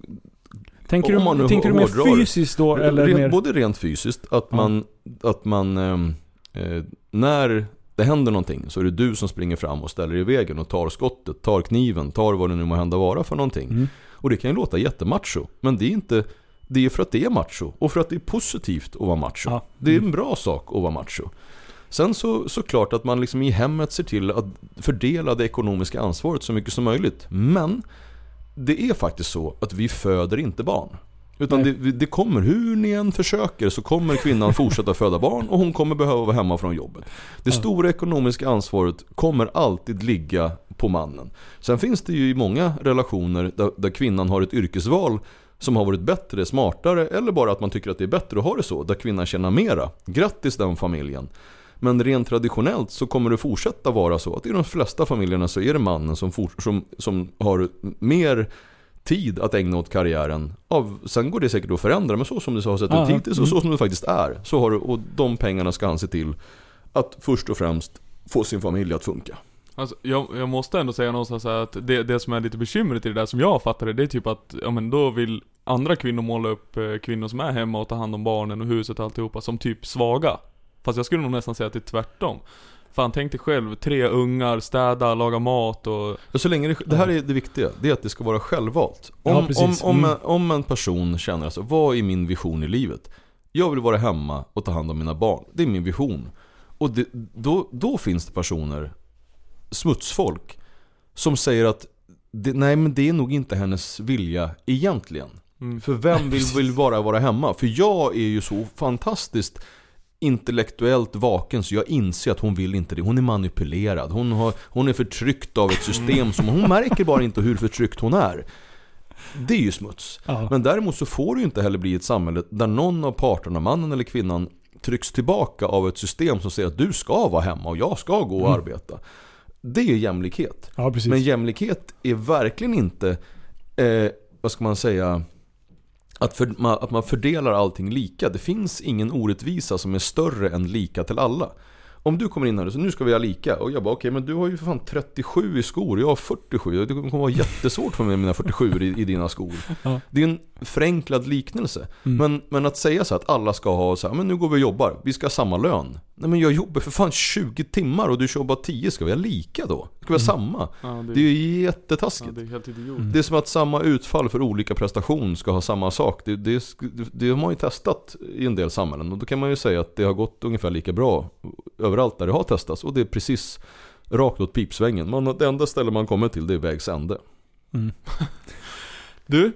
Tänker man du, nu tänker du mer fysiskt då? Eller rent, mer... Både rent fysiskt, att Ja. man, att man ehm, eh, när det händer någonting så är det du som springer fram och ställer i vägen och tar skottet, tar kniven, tar vad det nu må hända vara för någonting. Mm. Och det kan ju låta jättemacho, men det är inte det är för att det är macho och för att det är positivt att vara macho. Ja. Det är en bra sak att vara macho. Sen så såklart att man liksom i hemmet ser till att fördela det ekonomiska ansvaret så mycket som möjligt. Men det är faktiskt så att vi föder inte barn. Utan det, det kommer, hur ni än försöker så kommer kvinnan fortsätta föda barn och hon kommer behöva vara hemma från jobbet. Det stora ekonomiska ansvaret kommer alltid ligga på mannen. Sen finns det ju i många relationer där, där kvinnan har ett yrkesval som har varit bättre, smartare eller bara att man tycker att det är bättre att ha det så. Där kvinnan tjänar mera. Grattis den familjen. Men rent traditionellt så kommer det fortsätta vara så att i de flesta familjerna så är det mannen som, fort, som, som har mer tid att ägna åt karriären. Av, sen går det säkert att förändra men så som det har sett ut hittills och så som det faktiskt är. Så har och de pengarna ska han se till att först och främst få sin familj att funka. Alltså, jag, jag måste ändå säga någonstans här att det, det som är lite bekymret i det där som jag fattar det, det är typ att, ja men då vill andra kvinnor måla upp eh, kvinnor som är hemma och tar hand om barnen och huset och alltihopa som typ svaga. Fast jag skulle nog nästan säga att det är tvärtom. Fan tänk dig själv, tre ungar, städa, laga mat och... Så länge det, det här är det viktiga, det är att det ska vara självvalt. Om, Ja, om, om, Mm. en, om en person känner alltså, vad är min vision i livet? Jag vill vara hemma och ta hand om mina barn. Det är min vision. Och det, då, då finns det personer, smutsfolk, som säger att det, nej men det är nog inte hennes vilja egentligen. Mm. För vem vill, vill bara vara hemma? För jag är ju så fantastiskt intellektuellt vaken så jag inser att hon vill inte det. Hon är manipulerad. Hon, har, hon är förtryckt av ett system som hon märker bara inte hur förtryckt hon är. Det är ju smuts. Ja. Men däremot så får det ju inte heller bli ett samhälle där någon av parterna, mannen eller kvinnan, trycks tillbaka av ett system som säger att du ska vara hemma och jag ska gå och arbeta. Det är jämlikhet. Ja. Men jämlikhet är verkligen inte, eh, vad ska man säga, att, för, att man fördelar allting lika. Det finns ingen orättvisa som är större än lika till alla. Om du kommer in här och säger nu ska vi ha lika och jag bara okej men du har ju för fan 37 i skor och jag har 47. Det kommer vara jättesvårt för mig med mina 47 i, i dina skor. Ja. Det är en förenklad liknelse. Men, men att säga så att alla ska ha så här, men nu går vi och jobbar, vi ska ha samma lön. Nej men jag jobbar för fan 20 timmar och du jobbar 10, ska vi ha lika då? Ska vi ha samma? Ja, det, Det är ju ja, jättetaskigt. det är helt idiot. Det är som att samma utfall för olika prestation ska ha samma sak. Det, det, det har man ju testat i en del samhällen och då kan man ju säga att det har gått ungefär lika bra överallt där det har testats. Och det är precis rakt åt pipsvängen. Man, det enda ställe man kommer till det är vägs ände. Du,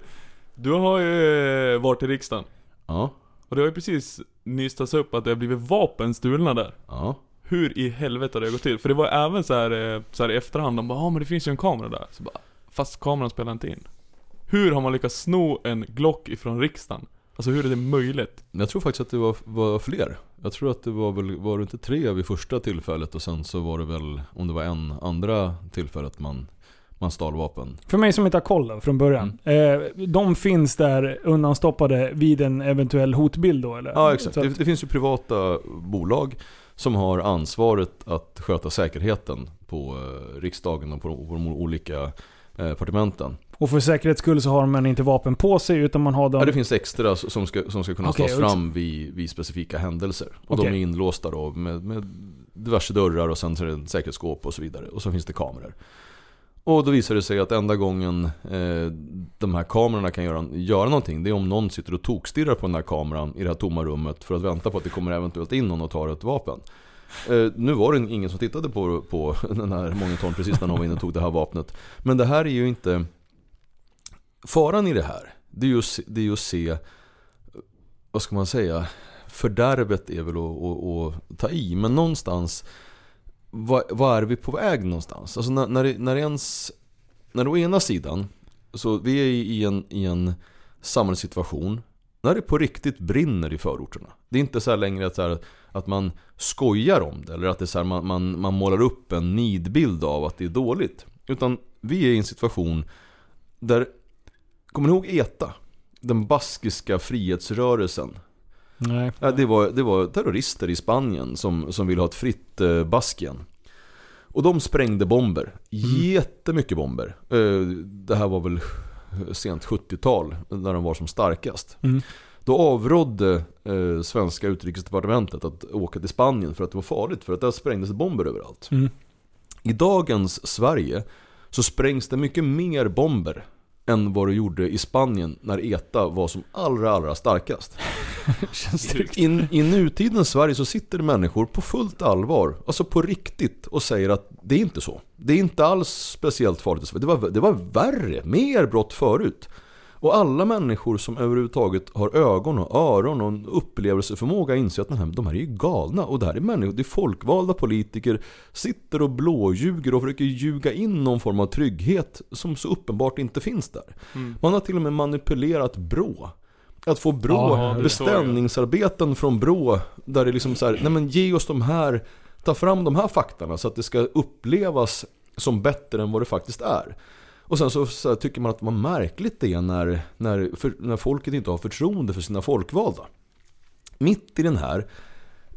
du har ju eh, varit i riksdagen. Ja, Och det har ju precis nystats upp att det har blivit vapen stulna där. ja. Hur i helvete har det gått till? För det var även så här, eh, så här i efterhand, de bara ja men det finns ju en kamera där. Så bara, fast kameran spelar inte in. Hur har man lyckats sno en Glock ifrån riksdagen? Alltså hur är det möjligt? Jag tror faktiskt att det var, var fler. Jag tror att det var väl, var det inte tre vid första tillfället och sen så var det väl, om det var en andra tillfället man, man stal vapen. För mig som inte har koll från början. Mm. Eh, de finns där undanstoppade vid en eventuell hotbild då eller? Ja exakt. Så Det, att, det finns ju privata bolag som har ansvaret att sköta säkerheten på eh, riksdagen och på, på de olika eh, departementen. Och för säkerhets skull så har man inte vapen på sig utan man har dem... Ja, det finns extra som ska, som ska kunna Okej, tas fram vid, vid specifika händelser. Och de Okej. är inlåsta då med, med diverse dörrar och sen så är det säkerhetsskåp och så vidare. Och så finns det kameror. Och då visar det sig att enda gången eh, de här kamerorna kan göra, göra någonting Det är om någon sitter och tokstirrar på den här kameran i det här tomma rummet För att vänta på att det kommer eventuellt in någon och tar ett vapen eh, Nu var det ingen som tittade på, på den här monitorn precis när någon var inne och tog det här vapnet Men det här är ju inte Faran i det här Det är ju, att se- det är ju att se Vad ska man säga Fördärvet är väl att, att, att ta i Men någonstans vad, vad är vi på väg någonstans? Alltså när, när, när ens, när å ena sidan, så vi är i en, i en samhällssituation när det på riktigt brinner i förorterna. Det är inte så här längre att, så här, att man skojar om det eller att det är så här, man, man, man målar upp en nidbild av att det är dåligt. Utan vi är i en situation där, kommer ni ihåg ETA? Den baskiska frihetsrörelsen. Nej. Ja, det, var, det var terrorister i Spanien som, som ville ha ett fritt eh, Baskien. Och de sprängde bomber. Jättemycket bomber. Eh, det här var väl sent 70-tal när de var som starkast. Mm. Då avrådde eh, svenska utrikesdepartementet att åka till Spanien för att det var farligt. För att där sprängdes bomber överallt. Mm. I dagens Sverige så sprängs det mycket mer bomber än vad det gjorde i Spanien när ETA var som allra, allra starkast. I, I nutidens Sverige så sitter det människor på fullt allvar, alltså på riktigt och säger att det är inte så. Det är inte alls speciellt farligt. Det var, det var värre, mer brott förut. Och alla människor som överhuvudtaget har ögon och öron och en upplevelseförmåga inser att de här, de här är ju galna. Och det här är människor, det är folkvalda politiker, sitter och blåljuger och försöker ljuga in någon form av trygghet som så uppenbart inte finns där. Man har till och med manipulerat BRÅ. Att få BRÅ, jag. beställningsarbeten från BRÅ, där det är liksom så här, nej men ge oss de här, ta fram de här faktarna så att det ska upplevas som bättre än vad det faktiskt är. Och sen så, så här, tycker man att vad märkligt det är när, när, för, när folket inte har förtroende för sina folkvalda. Mitt i den här,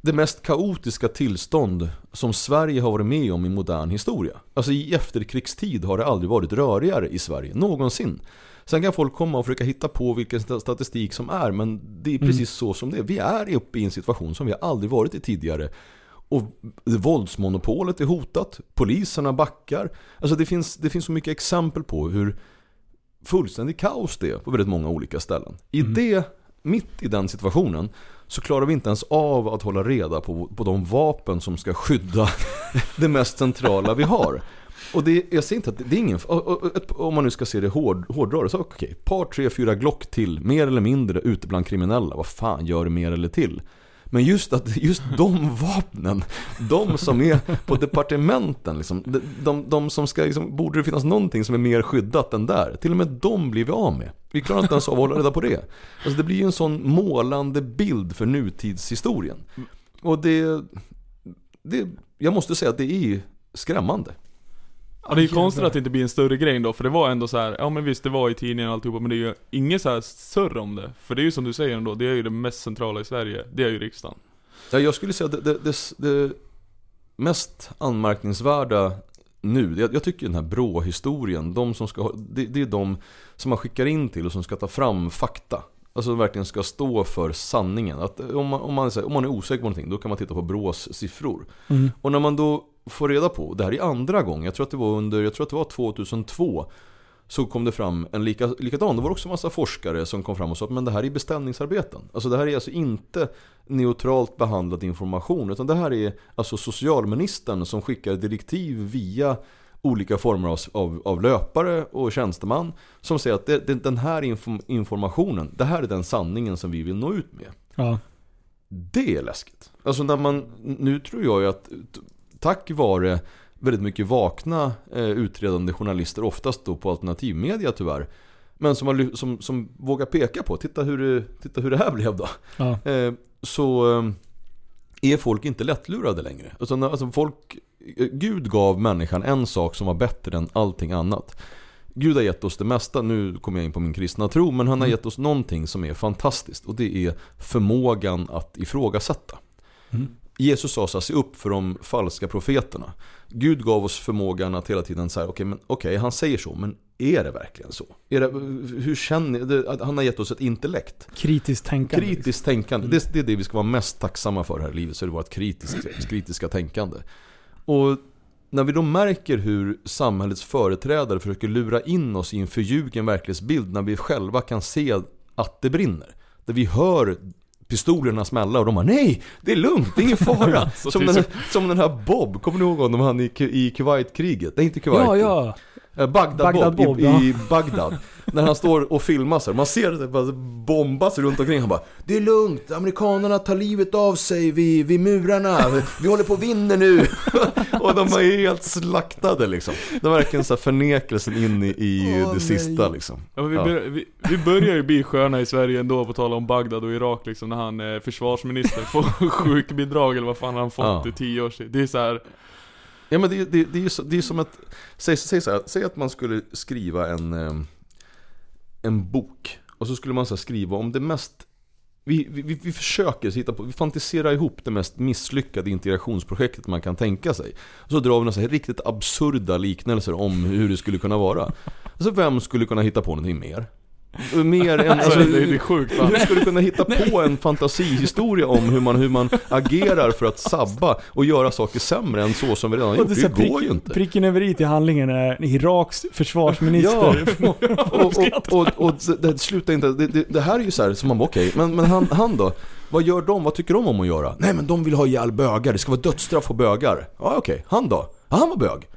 det mest kaotiska tillstånd som Sverige har varit med om i modern historia. Alltså i efterkrigstid har det aldrig varit rörigare i Sverige, någonsin. Sen kan folk komma och försöka hitta på vilken sta- statistik som är, men det är precis så som det är. Vi är uppe i en situation som vi aldrig varit i tidigare. Och våldsmonopolet är hotat, poliserna backar. Alltså det finns, det finns så mycket exempel på hur fullständigt kaos det är på väldigt många olika ställen. I det, mitt i den situationen, så klarar vi inte ens av att hålla reda på, på de vapen som ska skydda det mest centrala vi har. Och det, jag säger inte att det, det är ingen, om man nu ska se det hård, hårdrare, så okej, par, tre, fyra Glock till, mer eller mindre ute bland kriminella, vad fan gör det mer eller till? Men just att just de vapnen, de som är på departementen, liksom, de, de, de som ska, liksom, borde det finnas någonting som är mer skyddat än där? Till och med de blir vi av med. Vi klarar inte ens av att hålla reda på det. Alltså det blir ju en sån målande bild för nutidshistorien. Och det, det, jag måste säga att det är skrämmande. Ja, det är ju konstigt att det inte blir en större grej då, för det var ändå så här, ja men visst det var i tidningen och alltihopa, men det är ju inget så här surr om det. För det är ju som du säger ändå, det är ju det mest centrala i Sverige, det är ju riksdagen. Ja, jag skulle säga att det, det, det, mest anmärkningsvärda nu, jag, jag tycker den här BRÅ-historien, de som ska, det, det är de som man skickar in till och som ska ta fram fakta. Alltså verkligen ska stå för sanningen. Att om, man, om, man, är om man är osäker på någonting, då kan man titta på BRÅs siffror. Mm. Och när man då får reda på, det här är andra gången, jag tror att det var under, jag tror att det var 2002 så kom det fram en lika, likadan, det var också en massa forskare som kom fram och sa att men det här är beställningsarbeten. Alltså det här är alltså inte neutralt behandlad information utan det här är alltså socialministern som skickar direktiv via olika former av, av, av löpare och tjänsteman som säger att det, det, den här inform, informationen, det här är den sanningen som vi vill nå ut med. Ja. Det är läskigt. Alltså när man, nu tror jag ju att tack vare väldigt mycket vakna eh, utredande journalister, oftast då på alternativmedia tyvärr, men som, har, som, som vågar peka på, titta hur det, titta hur det här blev då. Ja. Eh, så eh, är folk inte lättlurade längre. När- alltså folk, Gud gav människan en sak som var bättre än allting annat. Gud har gett oss det mesta, nu kommer jag in på min kristna tro, men han har gett oss någonting som är fantastiskt och det är förmågan att ifrågasätta. Jesus sa så här, se upp för de falska profeterna. Gud gav oss förmågan att hela tiden säga, okej, men okej, han säger så, men är det verkligen så? Är det, hur känner Han har gett oss ett intellekt. Kritiskt tänkande. Kritiskt tänkande, det, det är det vi ska vara mest tacksamma för här i livet, så är det vårt kritiska, kritiska tänkande. Och när vi då märker hur samhällets företrädare försöker lura in oss i en förljugen verklighetsbild när vi själva kan se att det brinner. Där vi hör pistolerna smälla och de bara nej, det är lugnt, det är ingen fara. Som, typ den, som den här Bob, kommer ni ihåg honom han i, i Kuwait-kriget? Nej inte Kuwait. Ja, ja. Eh, Bagdad, Bagdad Bob, Bob, i, ja. i Bagdad. När han står och filmar så här. Man ser det bara bombas runt omkring. Han bara Det är lugnt, amerikanerna tar livet av sig vid, vid murarna. Vi, håller på att vinna nu. och de är helt slaktade liksom. De är verkligen så här förnekelsen in i, i Åh, det sista liksom. Ja, vi, Ja. bör, vi, vi börjar ju bli sköna i Sverige ändå på tal om Bagdad och Irak liksom när han är försvarsminister får sjukbidrag eller vad fan han fått Ja. i tio år sedan. Det är så här. Ja men det, det, det, är, ju så, det är som att, säg, säg, så här, säg att man skulle skriva en, eh, en bok och så skulle man så här skriva om det mest vi, vi, vi- försöker hitta på, vi fantiserar ihop det mest misslyckade integrationsprojektet man kan tänka sig. Och så drar vi några riktigt absurda liknelser om hur det skulle kunna vara. Alltså vem skulle kunna hitta på någonting mer? Mer än, alltså, det är- det är sjukt, va? Hur skulle du kunna hitta på en fantasihistoria om hur man, hur man agerar för att sabba och göra saker sämre än så som vi redan har gjort? det, Det här går prick, ju inte. Pricken över i till handlingen är Iraks försvarsminister. Och, och, och, och det slutar inte, det, det, det här är ju så här, som man bara okej, men, men han, han då? Vad gör de? Vad tycker de om att göra? Nej men de vill ha ihjäl bögar, det ska vara dödsstraff på bögar. Ja okej, han då? Ja, han var bög.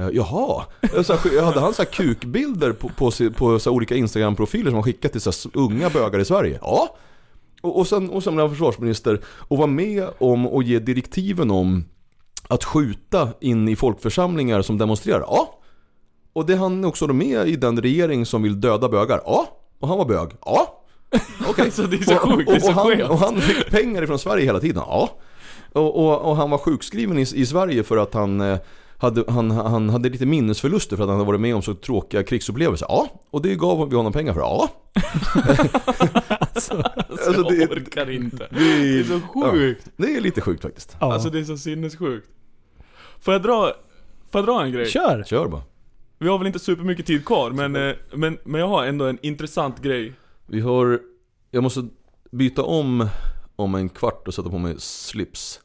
Eh, Jaha, så här, hade han så här kukbilder på, på, på så olika Instagram-profiler som han skickat till så unga bögar i Sverige? Ja. Och, och sen, och sen blev han försvarsminister och var med om att ge direktiven om att skjuta in i folkförsamlingar som demonstrerar? Ja. Och det han också då med i den regering som vill döda bögar? Ja. Och han var bög? Ja. Okej. Alltså, det är så Och- sjukt, det är och, så och, han, och han fick pengar ifrån Sverige hela tiden? Ja. Och, och, och han var sjukskriven i, i Sverige för att han eh, hade, han, han hade lite minnesförluster för att han hade varit med om så tråkiga krigsupplevelser. Ja, och det gav vi honom pengar för. Ja. alltså, Jag det, orkar inte. det, Det är så sjukt. Ja, det är lite sjukt faktiskt. Ja. Alltså det är så sinnessjukt. Får jag dra, får jag dra en grej? Kör! Kör bara. Vi har väl inte supermycket tid kvar men, eh, men, men jag har ändå en intressant grej. Vi har, jag måste byta om om en kvart och sätta på mig slips.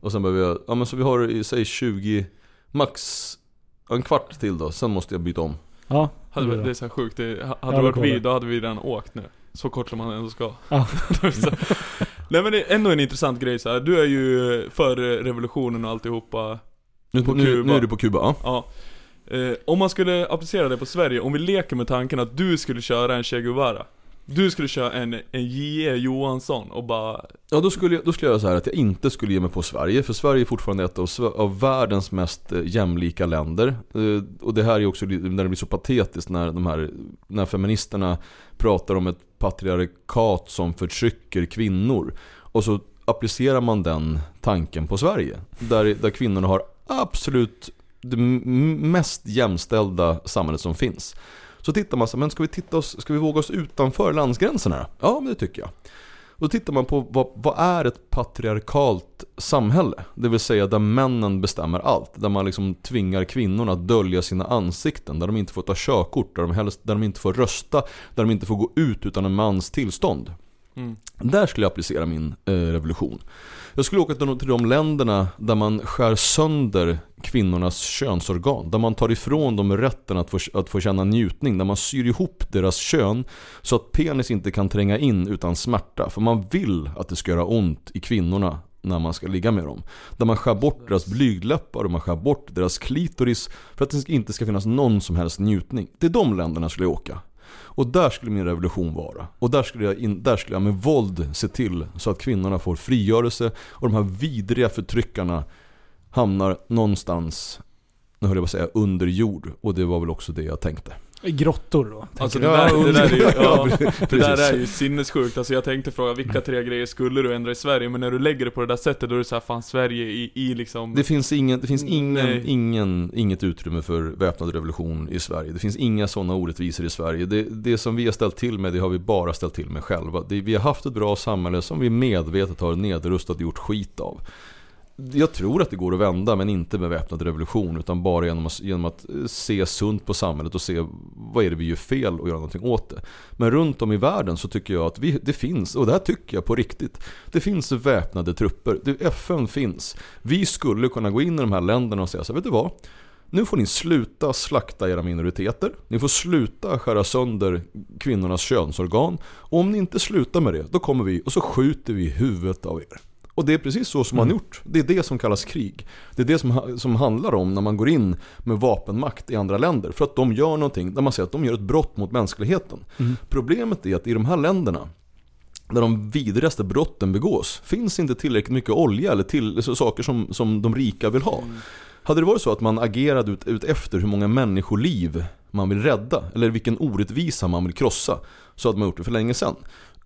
Och sen behöver jag, ja men så vi har i säg 20, max en kvart till då, sen måste jag byta om. Ja, Hade, det är det är så här sjukt. Det, hade det varit vi, då hade vi redan åkt nu. Så kort som man ändå ska. Ja. Nej men det är ändå en intressant grej så här. Du är ju för revolutionen och alltihopa. Nu, På nu, Kuba. nu är du på Kuba, ja. Ja. Eh, om man skulle applicera det på Sverige, om vi leker med tanken att du skulle köra en Che Guevara. Du skulle köra en, en J.E. Johansson och bara... Ja då skulle, jag, då skulle jag göra så här att jag inte skulle ge mig på Sverige För Sverige är fortfarande ett av, av världens mest eh, jämlika länder eh, Och det här är också när det blir så patetiskt när de här När feministerna pratar om ett patriarkat som förtrycker kvinnor Och så applicerar man den tanken på Sverige Där, där kvinnorna har absolut det mest jämställda samhället som finns så tittar man så men ska vi, titta oss, ska vi våga oss utanför landsgränserna? Ja, men det tycker jag då tittar man på vad, vad är ett patriarkalt samhälle? Det vill säga där männen bestämmer allt. Där man liksom tvingar kvinnorna att dölja sina ansikten. Där de inte får ta körkort, där de, helst, där de inte får rösta, där de inte får gå ut utan en mans tillstånd. Mm. Där skulle jag applicera min eh, revolution. Jag skulle åka till de, till de länderna där man skär sönder kvinnornas könsorgan. Där man tar ifrån dem rätten att få, att få känna njutning. Där man syr ihop deras kön så att penis inte kan tränga in utan smärta. För man vill att det ska göra ont i kvinnorna när man ska ligga med dem. Där man skär bort deras blygdläppar och man skär bort deras klitoris för att det inte ska finnas någon som helst njutning. Till de länderna skulle jag åka. Och där skulle min revolution vara. Och där skulle, jag in, där skulle jag med våld se till så att kvinnorna får frigörelse och de här vidriga förtryckarna hamnar någonstans, nu höll jag på att säga under jord. Och det var väl också det jag tänkte. Grottor då. Alltså det där, det där är ju, ja, det där är ju sinnessjukt. Alltså jag tänkte fråga vilka tre grejer skulle du ändra i Sverige? Men när du lägger det på det där sättet då är det såhär, fan Sverige i, i liksom... Det finns, ingen, det finns ingen, ingen, inget utrymme för väpnad revolution i Sverige. Det finns inga sådana orättvisor i Sverige. Det, det som vi har ställt till med, det har vi bara ställt till med själva. Det, vi har haft ett bra samhälle som vi medvetet har nedrustat och gjort skit av. Jag tror att det går att vända, men inte med väpnad revolution. Utan bara genom att, genom att eh, se sunt på samhället och se vad är det vi gör fel och göra någonting åt det. Men runt om i världen så tycker jag att vi, det finns, och det här tycker jag på riktigt. Det finns väpnade trupper. Det, FN finns. Vi skulle kunna gå in i de här länderna och säga så här, vet du vad? Nu får ni sluta slakta era minoriteter. Ni får sluta skära sönder kvinnornas könsorgan. Och om ni inte slutar med det, då kommer vi och så skjuter vi huvudet av er. Och det är precis så som man gjort. Det är det som kallas krig. Det är det som, som handlar om när man går in med vapenmakt i andra länder. För att de gör någonting där man säger att de gör ett brott mot mänskligheten. Problemet är att i de här länderna där de vidrigaste brotten begås finns inte tillräckligt mycket olja eller till, saker som, som de rika vill ha. Hade det varit så att man agerade ut, ut efter hur många människoliv man vill rädda eller vilken orättvisa man vill krossa så hade man gjort det för länge sedan.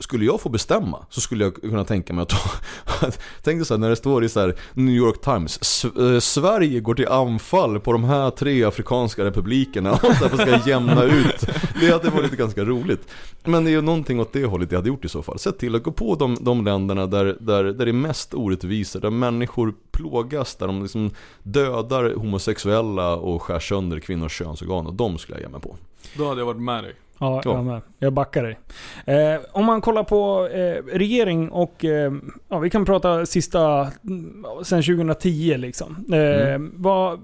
Skulle jag få bestämma så skulle jag kunna tänka mig att ta... Tänk dig så här, när det står i så här New York Times eh, Sverige går till anfall på de här tre afrikanska republikerna och så här, ska jämna ut. Det hade varit ganska roligt. Men det är ju någonting åt det hållet jag hade gjort i så fall. Sett till att gå på de, de länderna där, där, där det är mest orättvisor, där människor plågas, där de liksom dödar homosexuella och skär sönder kvinnors könsorgan. Och de skulle jag ge mig på. Då hade jag varit med dig. Ja, Ja. jag med. Jag backar dig. Eh, om man kollar på eh, regering och... Eh, ja, vi kan prata sista... mm, Sen 2010 liksom. Eh, vad,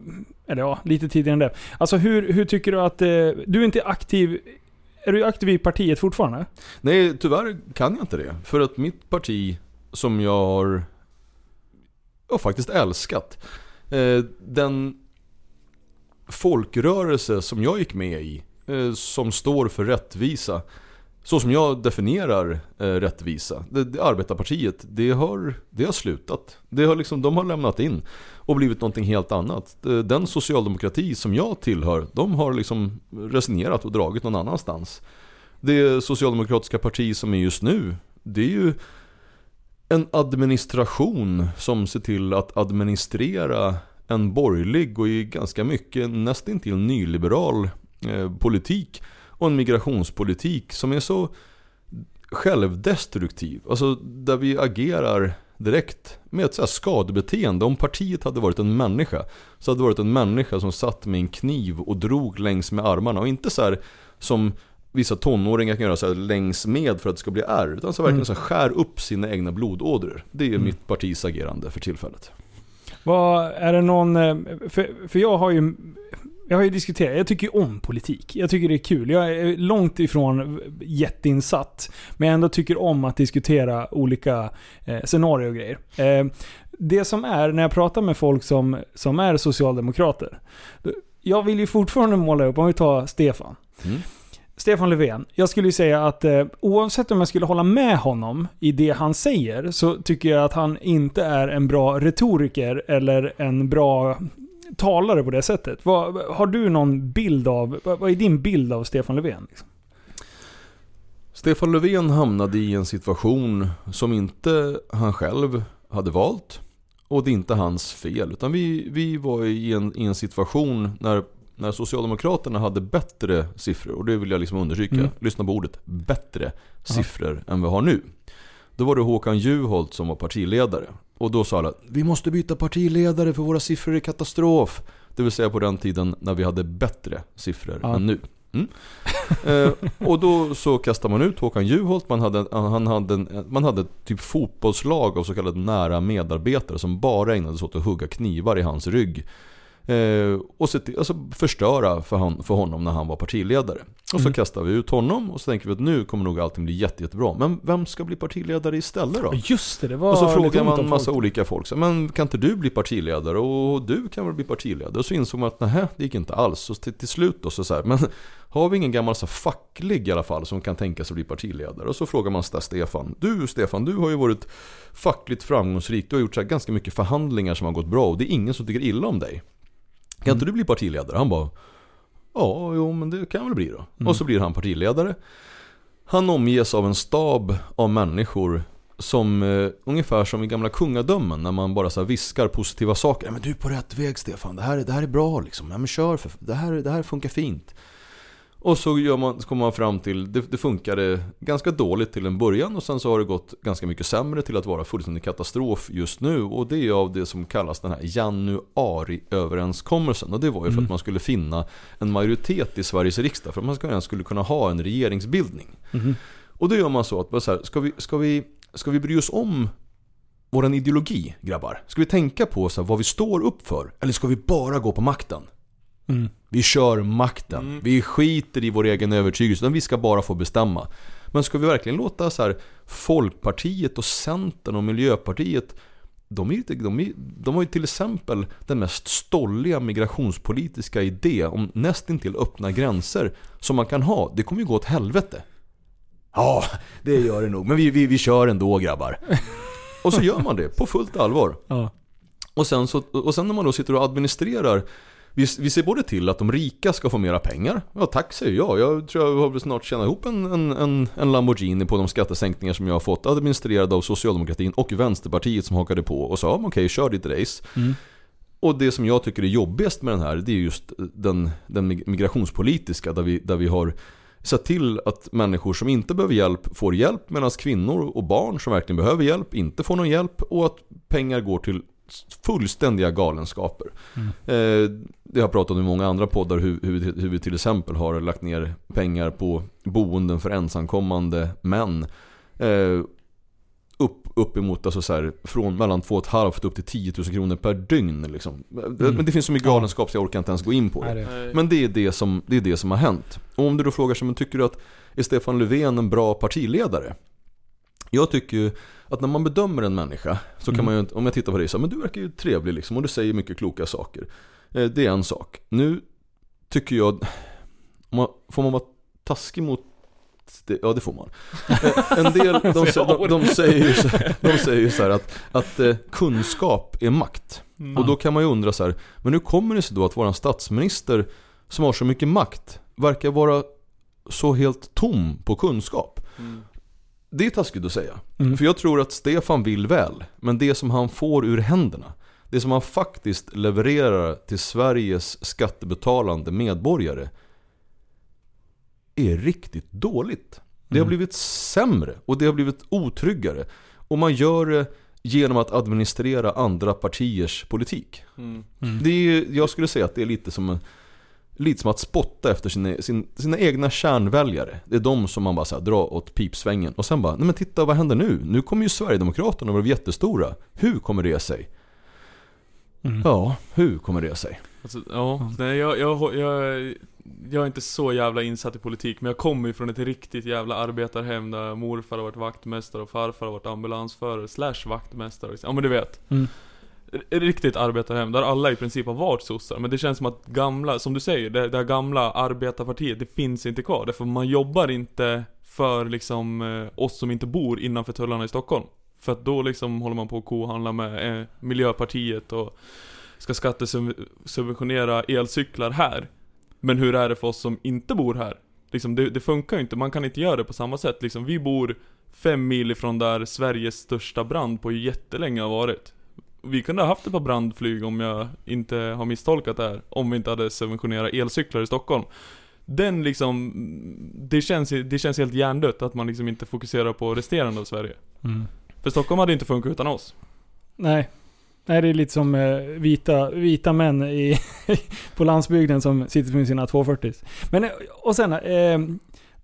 eller ja, lite tidigare än det. Alltså hur, hur tycker du att... Eh, du är inte aktiv... Är du aktiv i partiet fortfarande? Nej, tyvärr kan jag inte det. För att mitt parti som jag har, jag faktiskt älskat. Eh, den folkrörelse som jag gick med i, Eh, som står för rättvisa. Så som jag definierar eh, rättvisa. Det, det arbetarpartiet, det har, det har slutat. Det har liksom, de har lämnat in och blivit någonting helt annat. Eh, den socialdemokrati som jag tillhör, de har liksom resignerat och dragit någon annanstans. Det socialdemokratiska parti som är just nu, det är ju en administration som ser till att administrera en borgerlig och i ganska mycket nästintill nyliberal politik och en migrationspolitik som är så självdestruktiv. Alltså där vi agerar direkt med ett så här skadebeteende. Om partiet hade varit en människa så hade det varit en människa som satt med en kniv och drog längs med armarna. Och inte så här som vissa tonåringar kan göra så här längs med för att det ska bli ärr. Utan så verkligen så här skär upp sina egna blodådror. Det är mitt partis agerande för tillfället. Vad, är det någon... eh, För, för jag har ju... Jag har ju diskuterat, jag tycker ju om politik. Jag tycker det är kul. Jag är långt ifrån jätteinsatt. Men jag ändå tycker om att diskutera olika eh, scenarier och grejer. Eh, det som är, när jag pratar med folk som, som är socialdemokrater. Jag vill ju fortfarande måla upp, om vi tar Stefan. Mm. Stefan Löfven. Jag skulle ju säga att eh, oavsett om jag skulle hålla med honom i det han säger så tycker jag att han inte är en bra retoriker eller en bra talare på det sättet. Vad, har du någon bild av, vad, är din bild av Stefan Löfven? Liksom? Stefan Löfven hamnade i en situation som inte han själv hade valt. Och det är inte hans fel. Utan vi, vi var i en, i en situation när, när Socialdemokraterna hade bättre siffror. Och det vill jag liksom understryka. Mm. Lyssna på ordet. Bättre siffror än vi har nu. Då var det Håkan Juholt som var partiledare. Och då sa alla vi måste byta partiledare för våra siffror är katastrof. Det vill säga på den tiden när vi hade bättre siffror Ja. än nu. Mm. eh, och då så kastade man ut Håkan Juholt. Man hade, han hade, en, man hade typ fotbollslag av så kallade nära medarbetare som bara ägnade sig åt att hugga knivar i hans rygg. Eh, och se till, alltså förstöra för, han, för honom när han var partiledare. Och så kastar vi ut honom och så tänker vi att nu kommer nog allting bli jätte, jättebra. Men vem ska bli partiledare istället då? Just det, det var Och så frågar man en massa folk. olika folk. Så, men kan inte du bli partiledare? Och du kan väl bli partiledare? Och så insåg man att nej, det gick inte alls. Så till, till slut då så, så här, men har vi ingen gammal så facklig i alla fall som kan tänka sig att bli partiledare? Och så frågar man där Stefan. Du Stefan, du har ju varit fackligt framgångsrik. Du har gjort så ganska mycket förhandlingar som har gått bra och det är ingen som tycker illa om dig. Kan inte du bli partiledare? Han bara Ja, jo men det kan väl bli då. Och så blir han partiledare. Han omges av en stab av människor som eh, ungefär som i gamla kungadömen när man bara så viskar positiva saker. Ja, men du är på rätt väg Stefan, det här, är- det här är bra liksom. Ja, men kör för det här, det här funkar fint. Och så, gör man, så kommer man fram till, det, det funkade ganska dåligt till en början och sen så har det gått ganska mycket sämre till att vara fullständig katastrof just nu. Och det är av det som kallas den här januariöverenskommelsen. Och det var ju för att man skulle finna en majoritet i Sveriges riksdag för att man skulle, skulle kunna ha en regeringsbildning. Och då gör man så att, så här, ska, vi, ska, vi, ska vi bry oss om våran ideologi grabbar? Ska vi tänka på så här, vad vi står upp för? Eller ska vi bara gå på makten? Vi kör makten. Vi skiter i vår egen övertygelse. Utan vi ska bara få bestämma. Men ska vi verkligen låta så här Folkpartiet och Centern och Miljöpartiet de, är, de, är, de har ju till exempel den mest stolliga migrationspolitiska idé om nästintill öppna gränser som man kan ha. Det kommer ju gå åt helvete. Ja, det gör det nog. Men vi, vi, vi kör ändå grabbar. Och så gör man det på fullt allvar. Ja. Och sen, så, och sen när man då sitter och administrerar vi, vi ser både till att de rika ska få mera pengar. Ja tack säger jag. Jag tror jag har väl snart tjänat ihop en, en, en, en Lamborghini på de skattesänkningar som jag har fått administrerade av socialdemokratin och Vänsterpartiet som hakade på och sa okej kör ditt race. Och det som jag tycker är jobbigast med den här det är just den, den migrationspolitiska där vi, där vi har sett till att människor som inte behöver hjälp får hjälp medan kvinnor och barn som verkligen behöver hjälp inte får någon hjälp och att pengar går till fullständiga galenskaper. Eh, det har pratat om i många andra poddar hur, hur, hur vi till exempel har lagt ner pengar på boenden för ensamkommande män. Eh, upp, uppemot alltså så här, från mellan 2,5 upp till 10 000 kronor per dygn. Liksom. Men det finns så mycket galenskap så jag orkar inte ens gå in på det. Nej, det- Men det är det, som, det är det som har hänt. Och om du då frågar sig, men tycker du att är Stefan Löfven en bra partiledare? Jag tycker ju att när man bedömer en människa så kan man ju, om jag tittar på dig så här, men du verkar ju trevlig liksom och du säger mycket kloka saker. Eh, Det är en sak. Nu tycker jag, får man vara taskig mot det, ja det får man. Eh, En del, de, de, de, säger ju så, de säger ju så här att, att eh, kunskap är makt. Och då kan man ju undra så här, men hur kommer det sig då att våran statsminister som har så mycket makt verkar vara så helt tom på kunskap? Det är taskigt att säga. För jag tror att Stefan vill väl, men det som han får ur händerna, det som han faktiskt levererar till Sveriges skattebetalande medborgare är riktigt dåligt. Det har blivit sämre och det har blivit otryggare. Och man gör det genom att administrera andra partiers politik. Det är, jag skulle säga att det är lite som, en- lite som att spotta efter sina, sin, sina egna kärnväljare. Det är de som man bara så här, drar åt pipsvängen. Och sen bara, nej men titta vad händer nu? Nu kommer ju Sverigedemokraterna vara jättestora. Hur kommer det sig? Ja, hur kommer det sig? Alltså, ja, nej jag, jag, jag, jag är inte så jävla insatt i politik men jag kommer ju från ett riktigt jävla arbetarhem där morfar har varit vaktmästare och farfar har varit ambulansförare slash vaktmästare. Ja men du vet. Mm. Ett Riktigt arbetarhem där alla i princip har varit sossar. Men det känns som att gamla, som du säger, det, det här gamla arbetarpartiet, det finns inte kvar. Därför man jobbar inte för liksom eh, oss som inte bor innanför tullarna i Stockholm. För att då liksom håller man på att kohandla med eh, Miljöpartiet och ska skattesubventionera elcyklar här. Men hur är det för oss som inte bor här? Liksom det, det funkar ju inte, man kan inte göra det på samma sätt. Liksom, vi bor fem mil ifrån där Sveriges största brand på jättelänge har varit. Vi kunde ha haft ett par brandflyg om jag inte har misstolkat det här. Om vi inte hade subventionerat elcyklar i Stockholm. Den liksom, det känns, det känns helt hjärndött att man liksom inte fokuserar på resterande av Sverige. Mm. För Stockholm hade inte funkat utan oss. Nej. Nej, det är lite som eh, vita, vita män i, på landsbygden som sitter med sina 240 Men, eh, och sen, eh,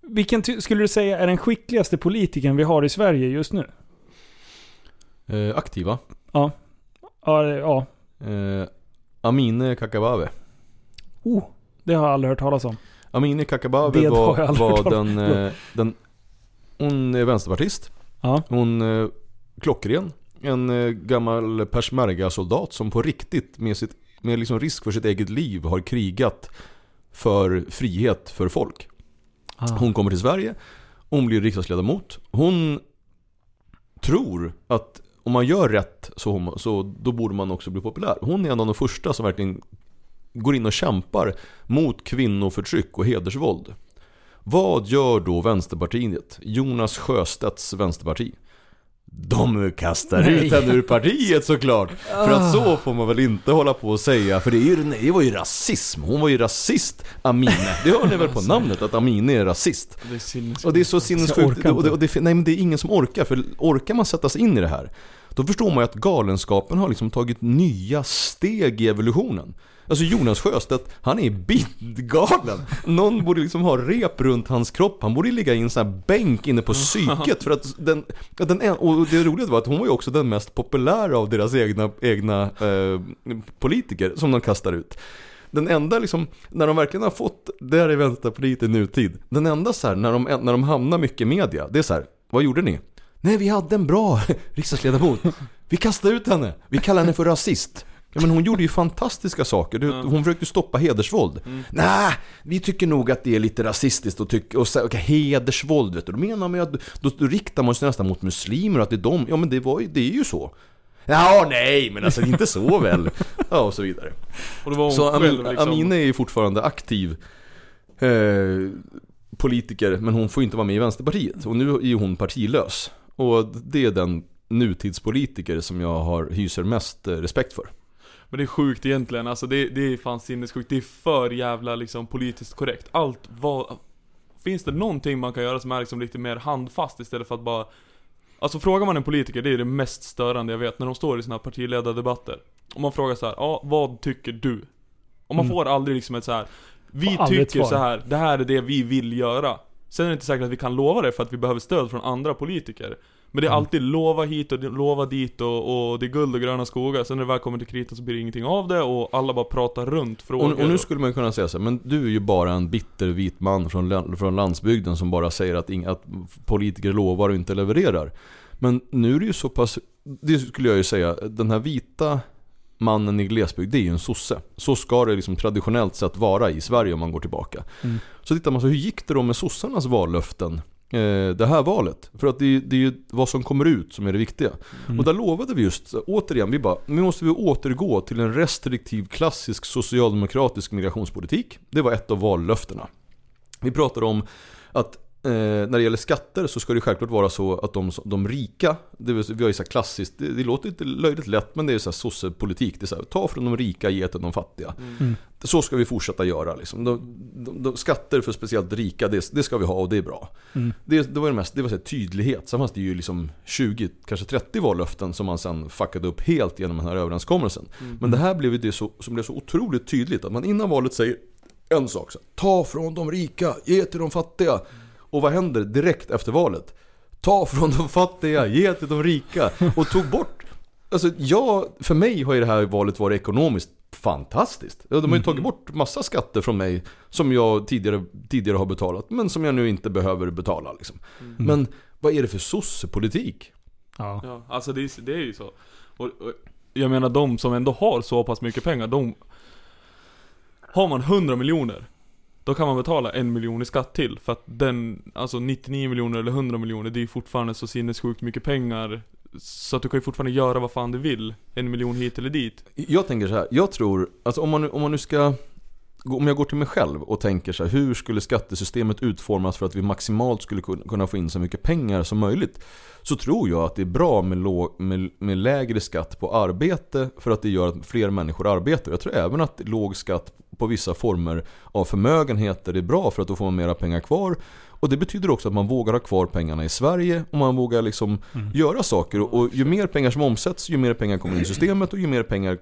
vilken skulle du säga är den skickligaste politikern vi har i Sverige just nu? Eh, aktiva. Ja. Ja, det- ja. Eh, Amine Kakabaveh. Oh, det har jag aldrig hört talas om. Amine Det har var, aldrig hört var talas den, eh, den... Hon är vänsterpartist. Ja. Hon eh, klockren. En eh, gammal peshmerga-soldat som på riktigt med, sitt, med liksom risk för sitt eget liv har krigat för frihet för folk. Ah. Hon kommer till Sverige, hon blir riksdagsledamot. Hon tror att om man gör rätt så, så då borde man också bli populär. Hon är en av de första som verkligen går in och kämpar mot kvinnoförtryck och hedersvåld. Vad gör då Vänsterpartiet? Jonas Sjöstedts Vänsterparti. De kastar Nej. ut henne ur partiet såklart. För att så får man väl inte hålla på och säga. För det, är ju, det var ju rasism. Hon var ju rasist, Amine. Det hör ni väl på namnet att Amine är rasist. Det är. Och det är så sinnessjukt. orkar Och det, inte. och det, nej men det är ingen som orkar. För orkar man sätta sig in i det här. Då förstår man ju att galenskapen har liksom tagit nya steg i evolutionen. Alltså Jonas Sjöstedt, han är bindgalen. Någon borde liksom ha rep runt hans kropp. Han borde ligga i en sån här bänk inne på psyket. För att den, den, en- och det roliga var att hon var ju också den mest populära av deras egna, egna eh, politiker som de kastar ut. Den enda liksom, när de verkligen har fått, där är Vänsterpartiet i nutid. Den enda så här, när de, när de hamnar mycket i media, det är så här, vad gjorde ni? Nej, vi hade en bra riksdagsledamot. Vi kastade ut henne. Vi kallar henne för rasist. Ja, men hon gjorde ju fantastiska saker. Hon försökte stoppa hedersvåld. Nej, vi tycker nog att det är lite rasistiskt och tycker, och okay, hedersvåld vet du. Då menar man ju att, då, då riktar man sig nästan mot muslimer och att det är de, ja men det, var, det är ju så. Ja, nej, men alltså inte så väl. Ja, och så vidare. Och det var hon Så själv liksom. Amine är ju fortfarande aktiv eh, politiker, men hon får inte vara med i Vänsterpartiet. Och nu är hon partilös. Och det är den nutidspolitiker som jag har, hyser mest eh, respekt för. Men det är sjukt egentligen, alltså det, det är fan sinnessjukt. Det är för jävla liksom politiskt korrekt. Allt vad... Finns det någonting man kan göra som är liksom lite mer handfast istället för att bara... Alltså frågar man en politiker, det är det mest störande jag vet, när de står i här partiledardebatter. Om man frågar så här, ja vad tycker du? Och man Mm. får aldrig liksom ett så här. Vi tycker så här, det här är det vi vill göra. Sen är det inte säkert att vi kan lova det för att vi behöver stöd från andra politiker. Men det är Mm. alltid lova hit och lova dit och, och det är guld och gröna skogar. Sen när det väl kommer till kritan så blir det ingenting av det och alla bara pratar runt frågor. Och, och nu skulle man kunna säga så här, men du är ju bara en bitter vit man från, från landsbygden som bara säger att, inga, att politiker lovar och inte levererar. Men nu är det ju så pass, det skulle jag ju säga, den här vita mannen i glesbygd, det är ju en sosse. Så ska det liksom traditionellt sett vara i Sverige om man går tillbaka. Mm. Så tittar man så, hur gick det då med sossarnas vallöften? Eh, det här valet. För att det, är- det är ju vad som kommer ut som är det viktiga. Och där lovade vi just, återigen, vi bara, nu måste vi återgå till en restriktiv klassisk socialdemokratisk migrationspolitik. Det var ett av vallöftena. Vi pratade om att eh, när det gäller skatter så ska det självklart vara så att de, de rika, det vill, säga- vi har ju så här klassiskt, det, det låter lite löjligt lätt men det är så här sossepolitik. Det är så här, ta från de rika, ge till de fattiga. Mm. Så ska vi fortsätta göra. Liksom. De, de, de, skatter för speciellt rika, det, det ska vi ha och det är bra. Mm. Det, det var det mest, det var så här tydlighet. Sen fanns det ju liksom 20, kanske 30 vallöften som man sen fuckade upp helt genom den här överenskommelsen. Men det här blev ju det så, som blev så otroligt tydligt. Att man innan valet säger en sak. Så, här, Ta från de rika, ge till de fattiga. Och vad händer direkt efter valet? Ta från de fattiga, ge till de rika. Och tog bort Alltså jag, för mig har ju det här valet varit ekonomiskt fantastiskt. De har ju tagit bort massa skatter från mig som jag tidigare, tidigare har betalat men som jag nu inte behöver betala. Liksom. Men vad är det för sossepolitik? Ja. Ja, alltså det är, det är ju så. Och, och jag menar de som ändå har så pass mycket pengar, de... Har man 100 miljoner, då kan man betala en miljon i skatt till. För att den, alltså 99 miljoner eller 100 miljoner, det är ju fortfarande så sinnessjukt mycket pengar. Så att du kan ju fortfarande göra vad fan du vill. En miljon hit eller dit. Jag tänker så här, jag tror, alltså om man, nu- om man nu ska om jag går till mig själv och tänker så här, hur skulle skattesystemet utformas för att vi maximalt skulle kun- kunna få in så mycket pengar som möjligt? Så tror jag att det är bra med, låg, med, med lägre skatt på arbete för att det gör att fler människor arbetar. Jag tror även att låg skatt på vissa former av förmögenheter är bra för att då får man mera pengar kvar. Och det betyder också att man vågar ha kvar pengarna i Sverige och man vågar liksom göra saker. Och, och ju mer pengar som omsätts, ju mer pengar kommer in i systemet och ju mer pengar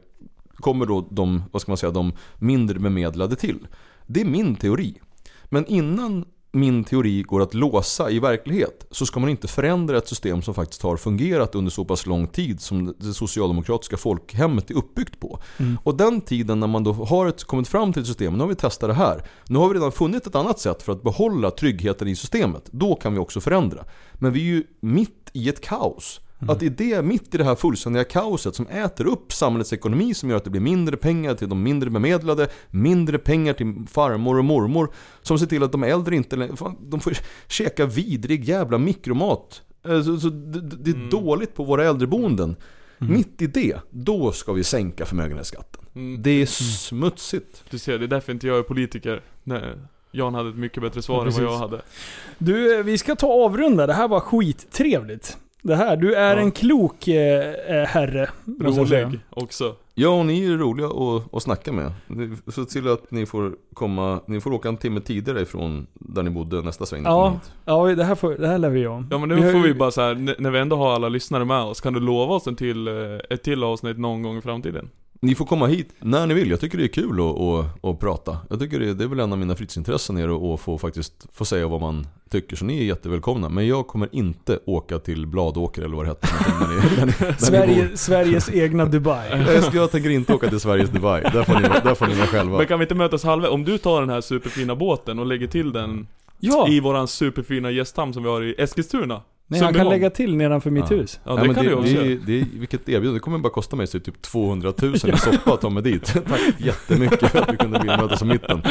kommer då de, vad ska man säga, de mindre bemedlade till. Det är min teori. Men innan min teori går att låsa i verklighet så ska man inte förändra ett system som faktiskt har fungerat under så pass lång tid som det socialdemokratiska folkhemmet är uppbyggt på. Och den tiden när man då har ett, kommit fram till ett system, nu har vi testat det här. Nu har vi redan funnit ett annat sätt för att behålla tryggheten i systemet. Då kan vi också förändra. Men vi är ju mitt i ett kaos. Att i det, mitt i det här fullständiga kaoset som äter upp samhällets ekonomi som gör att det blir mindre pengar till de mindre bemedlade, mindre pengar till farmor och mormor som ser till att de äldre inte fan, de får käka vidrig jävla mikromat. Eh, Så, så det, det är dåligt på våra äldreboenden. Mitt i det, då ska vi sänka förmögenhetsskatten. Mm. Det är smutsigt. Du ser, det är därför inte jag är politiker. Nej, Jan hade ett mycket bättre svar Ja, än vad jag hade. Du, eh, vi ska ta avrunda. Det här var skittrevligt. Det här, du är Ja. en klok eh, eh, herre. Rolig också. Ja, och ni är roliga att, att snacka med. Se till att ni får komma, ni får åka en timme tidigare ifrån där ni bodde nästa sväng. Ja, ja det, här får, det här lär vi göra. Ja men Vi nu har får ju- vi bara så här, när vi ändå har alla lyssnare med oss, kan du lova oss en till, eh, ett till avsnitt någon gång i framtiden? Ni får komma hit när ni vill. Jag tycker det är kul att, att, att prata. Jag tycker det, det är väl en av mina fritidsintressen är att- få faktiskt få säga vad man tycker. Så ni är jättevälkomna. Men jag kommer inte åka till Bladåker eller vad det hette. när ni, när. Sverige, Sveriges egna Dubai. Jag, jag tänker inte åka till Sveriges Dubai. Där får ni, där får ni vara själva. Men kan vi inte mötas halva? Om du tar den här superfina båten och lägger till den Ja! i våran superfina gästhamn som vi har i Eskilstuna. Nej, han kan lägga till nedanför mitt hus. Ja, Nej, det men kan det, du också det, det, är- Vilket erbjudande, det kommer bara kosta mig så typ 200 000 i soppa att ta mig dit. Tack jättemycket för att vi kunde bli mötas i mitten.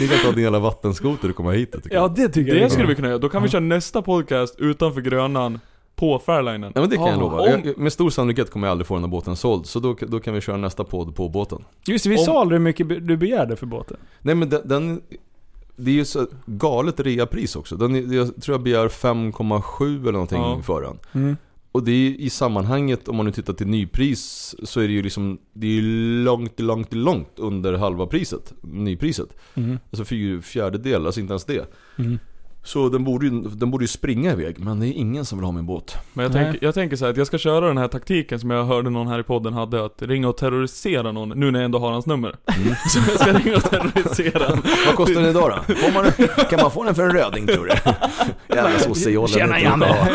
Ni kan ta din jävla vattenskoter och komma hit tycker Ja, jag. det tycker jag. Det skulle vi kunna göra. Då kan vi köra nästa podcast utanför Grönan på Fairlinen. Ja men det kan jag Ja, lova. om- Jag, med stor sannolikhet kommer jag aldrig få den här båten såld. Så då, då kan vi köra nästa podd på båten. Just det, vi Om- sa aldrig hur mycket du begärde för båten. Nej men den, den det är ju så galet reapris också. Den, är- jag tror jag begär 5,7 eller någonting Ja. för den. Mm. Och det är i sammanhanget, om man nu tittar till nypris, så är det ju liksom, det är ju långt, långt, långt under halva priset, nypriset. Mm. Alltså fyr, fjärdedel, alltså inte ens det. Mm. Så den borde, ju, den borde ju springa iväg, men det är ingen som vill ha min båt. Men jag tänker, jag tänker så här att jag ska köra den här taktiken som jag hörde någon här i podden hade, att ringa och terrorisera någon, nu när jag ändå har hans nummer. Så jag ska ringa och terrorisera honom. Vad kostar den idag då? Får man, kan man få den för en röding tror du? Jävla sossejollen. Tjena Janne!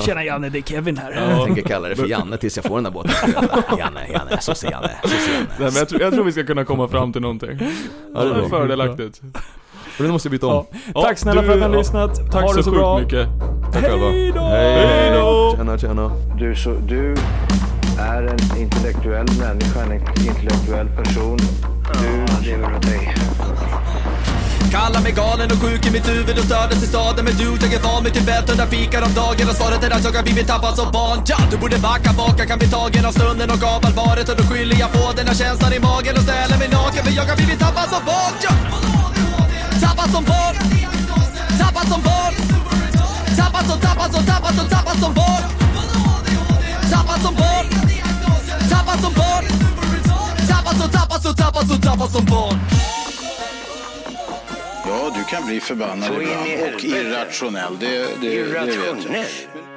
Tjena Janne, det är Kevin här. Jag tänker kalla det för Janne tills jag får den där båten. Janne, Janne, sosse-Janne, sosse-Janne. Nej, men jag, tror, jag tror vi ska kunna komma fram till någonting. Ja, det är fördelaktigt. Och nu måste jag byta om. Ja. Tack snälla du- för att ni har ja, lyssnat. Tack ha så, det så sjukt bra. mycket. Tack själva. Hej då! Hej då! Tjena, tjena. Du, så, du är en intellektuell människa, en intellektuell person. Du lever åt dig. Kallar mig galen och sjuk i mitt huvud och stördes i staden Men du, jag är van vid Tibet under fikar om dagen Och svaret är att jag har blivit tappad som barn ja, Du borde backa bak, jag kan bli tagen av stunden och av allvaret Och då skyller jag på den här känslan i magen och ställer mig naken För jag har blivit tappad som barn ja. Tappad som barn Tappad som barn Tappad som, tappad som, tappad som, tappad som barn Tappad som barn Tappad som barn Tappad som, tappad som, tappad som, tappad som barn Ja, du kan bli förbannad ibland och irrationell. Det, det, det vet jag. Irrationell.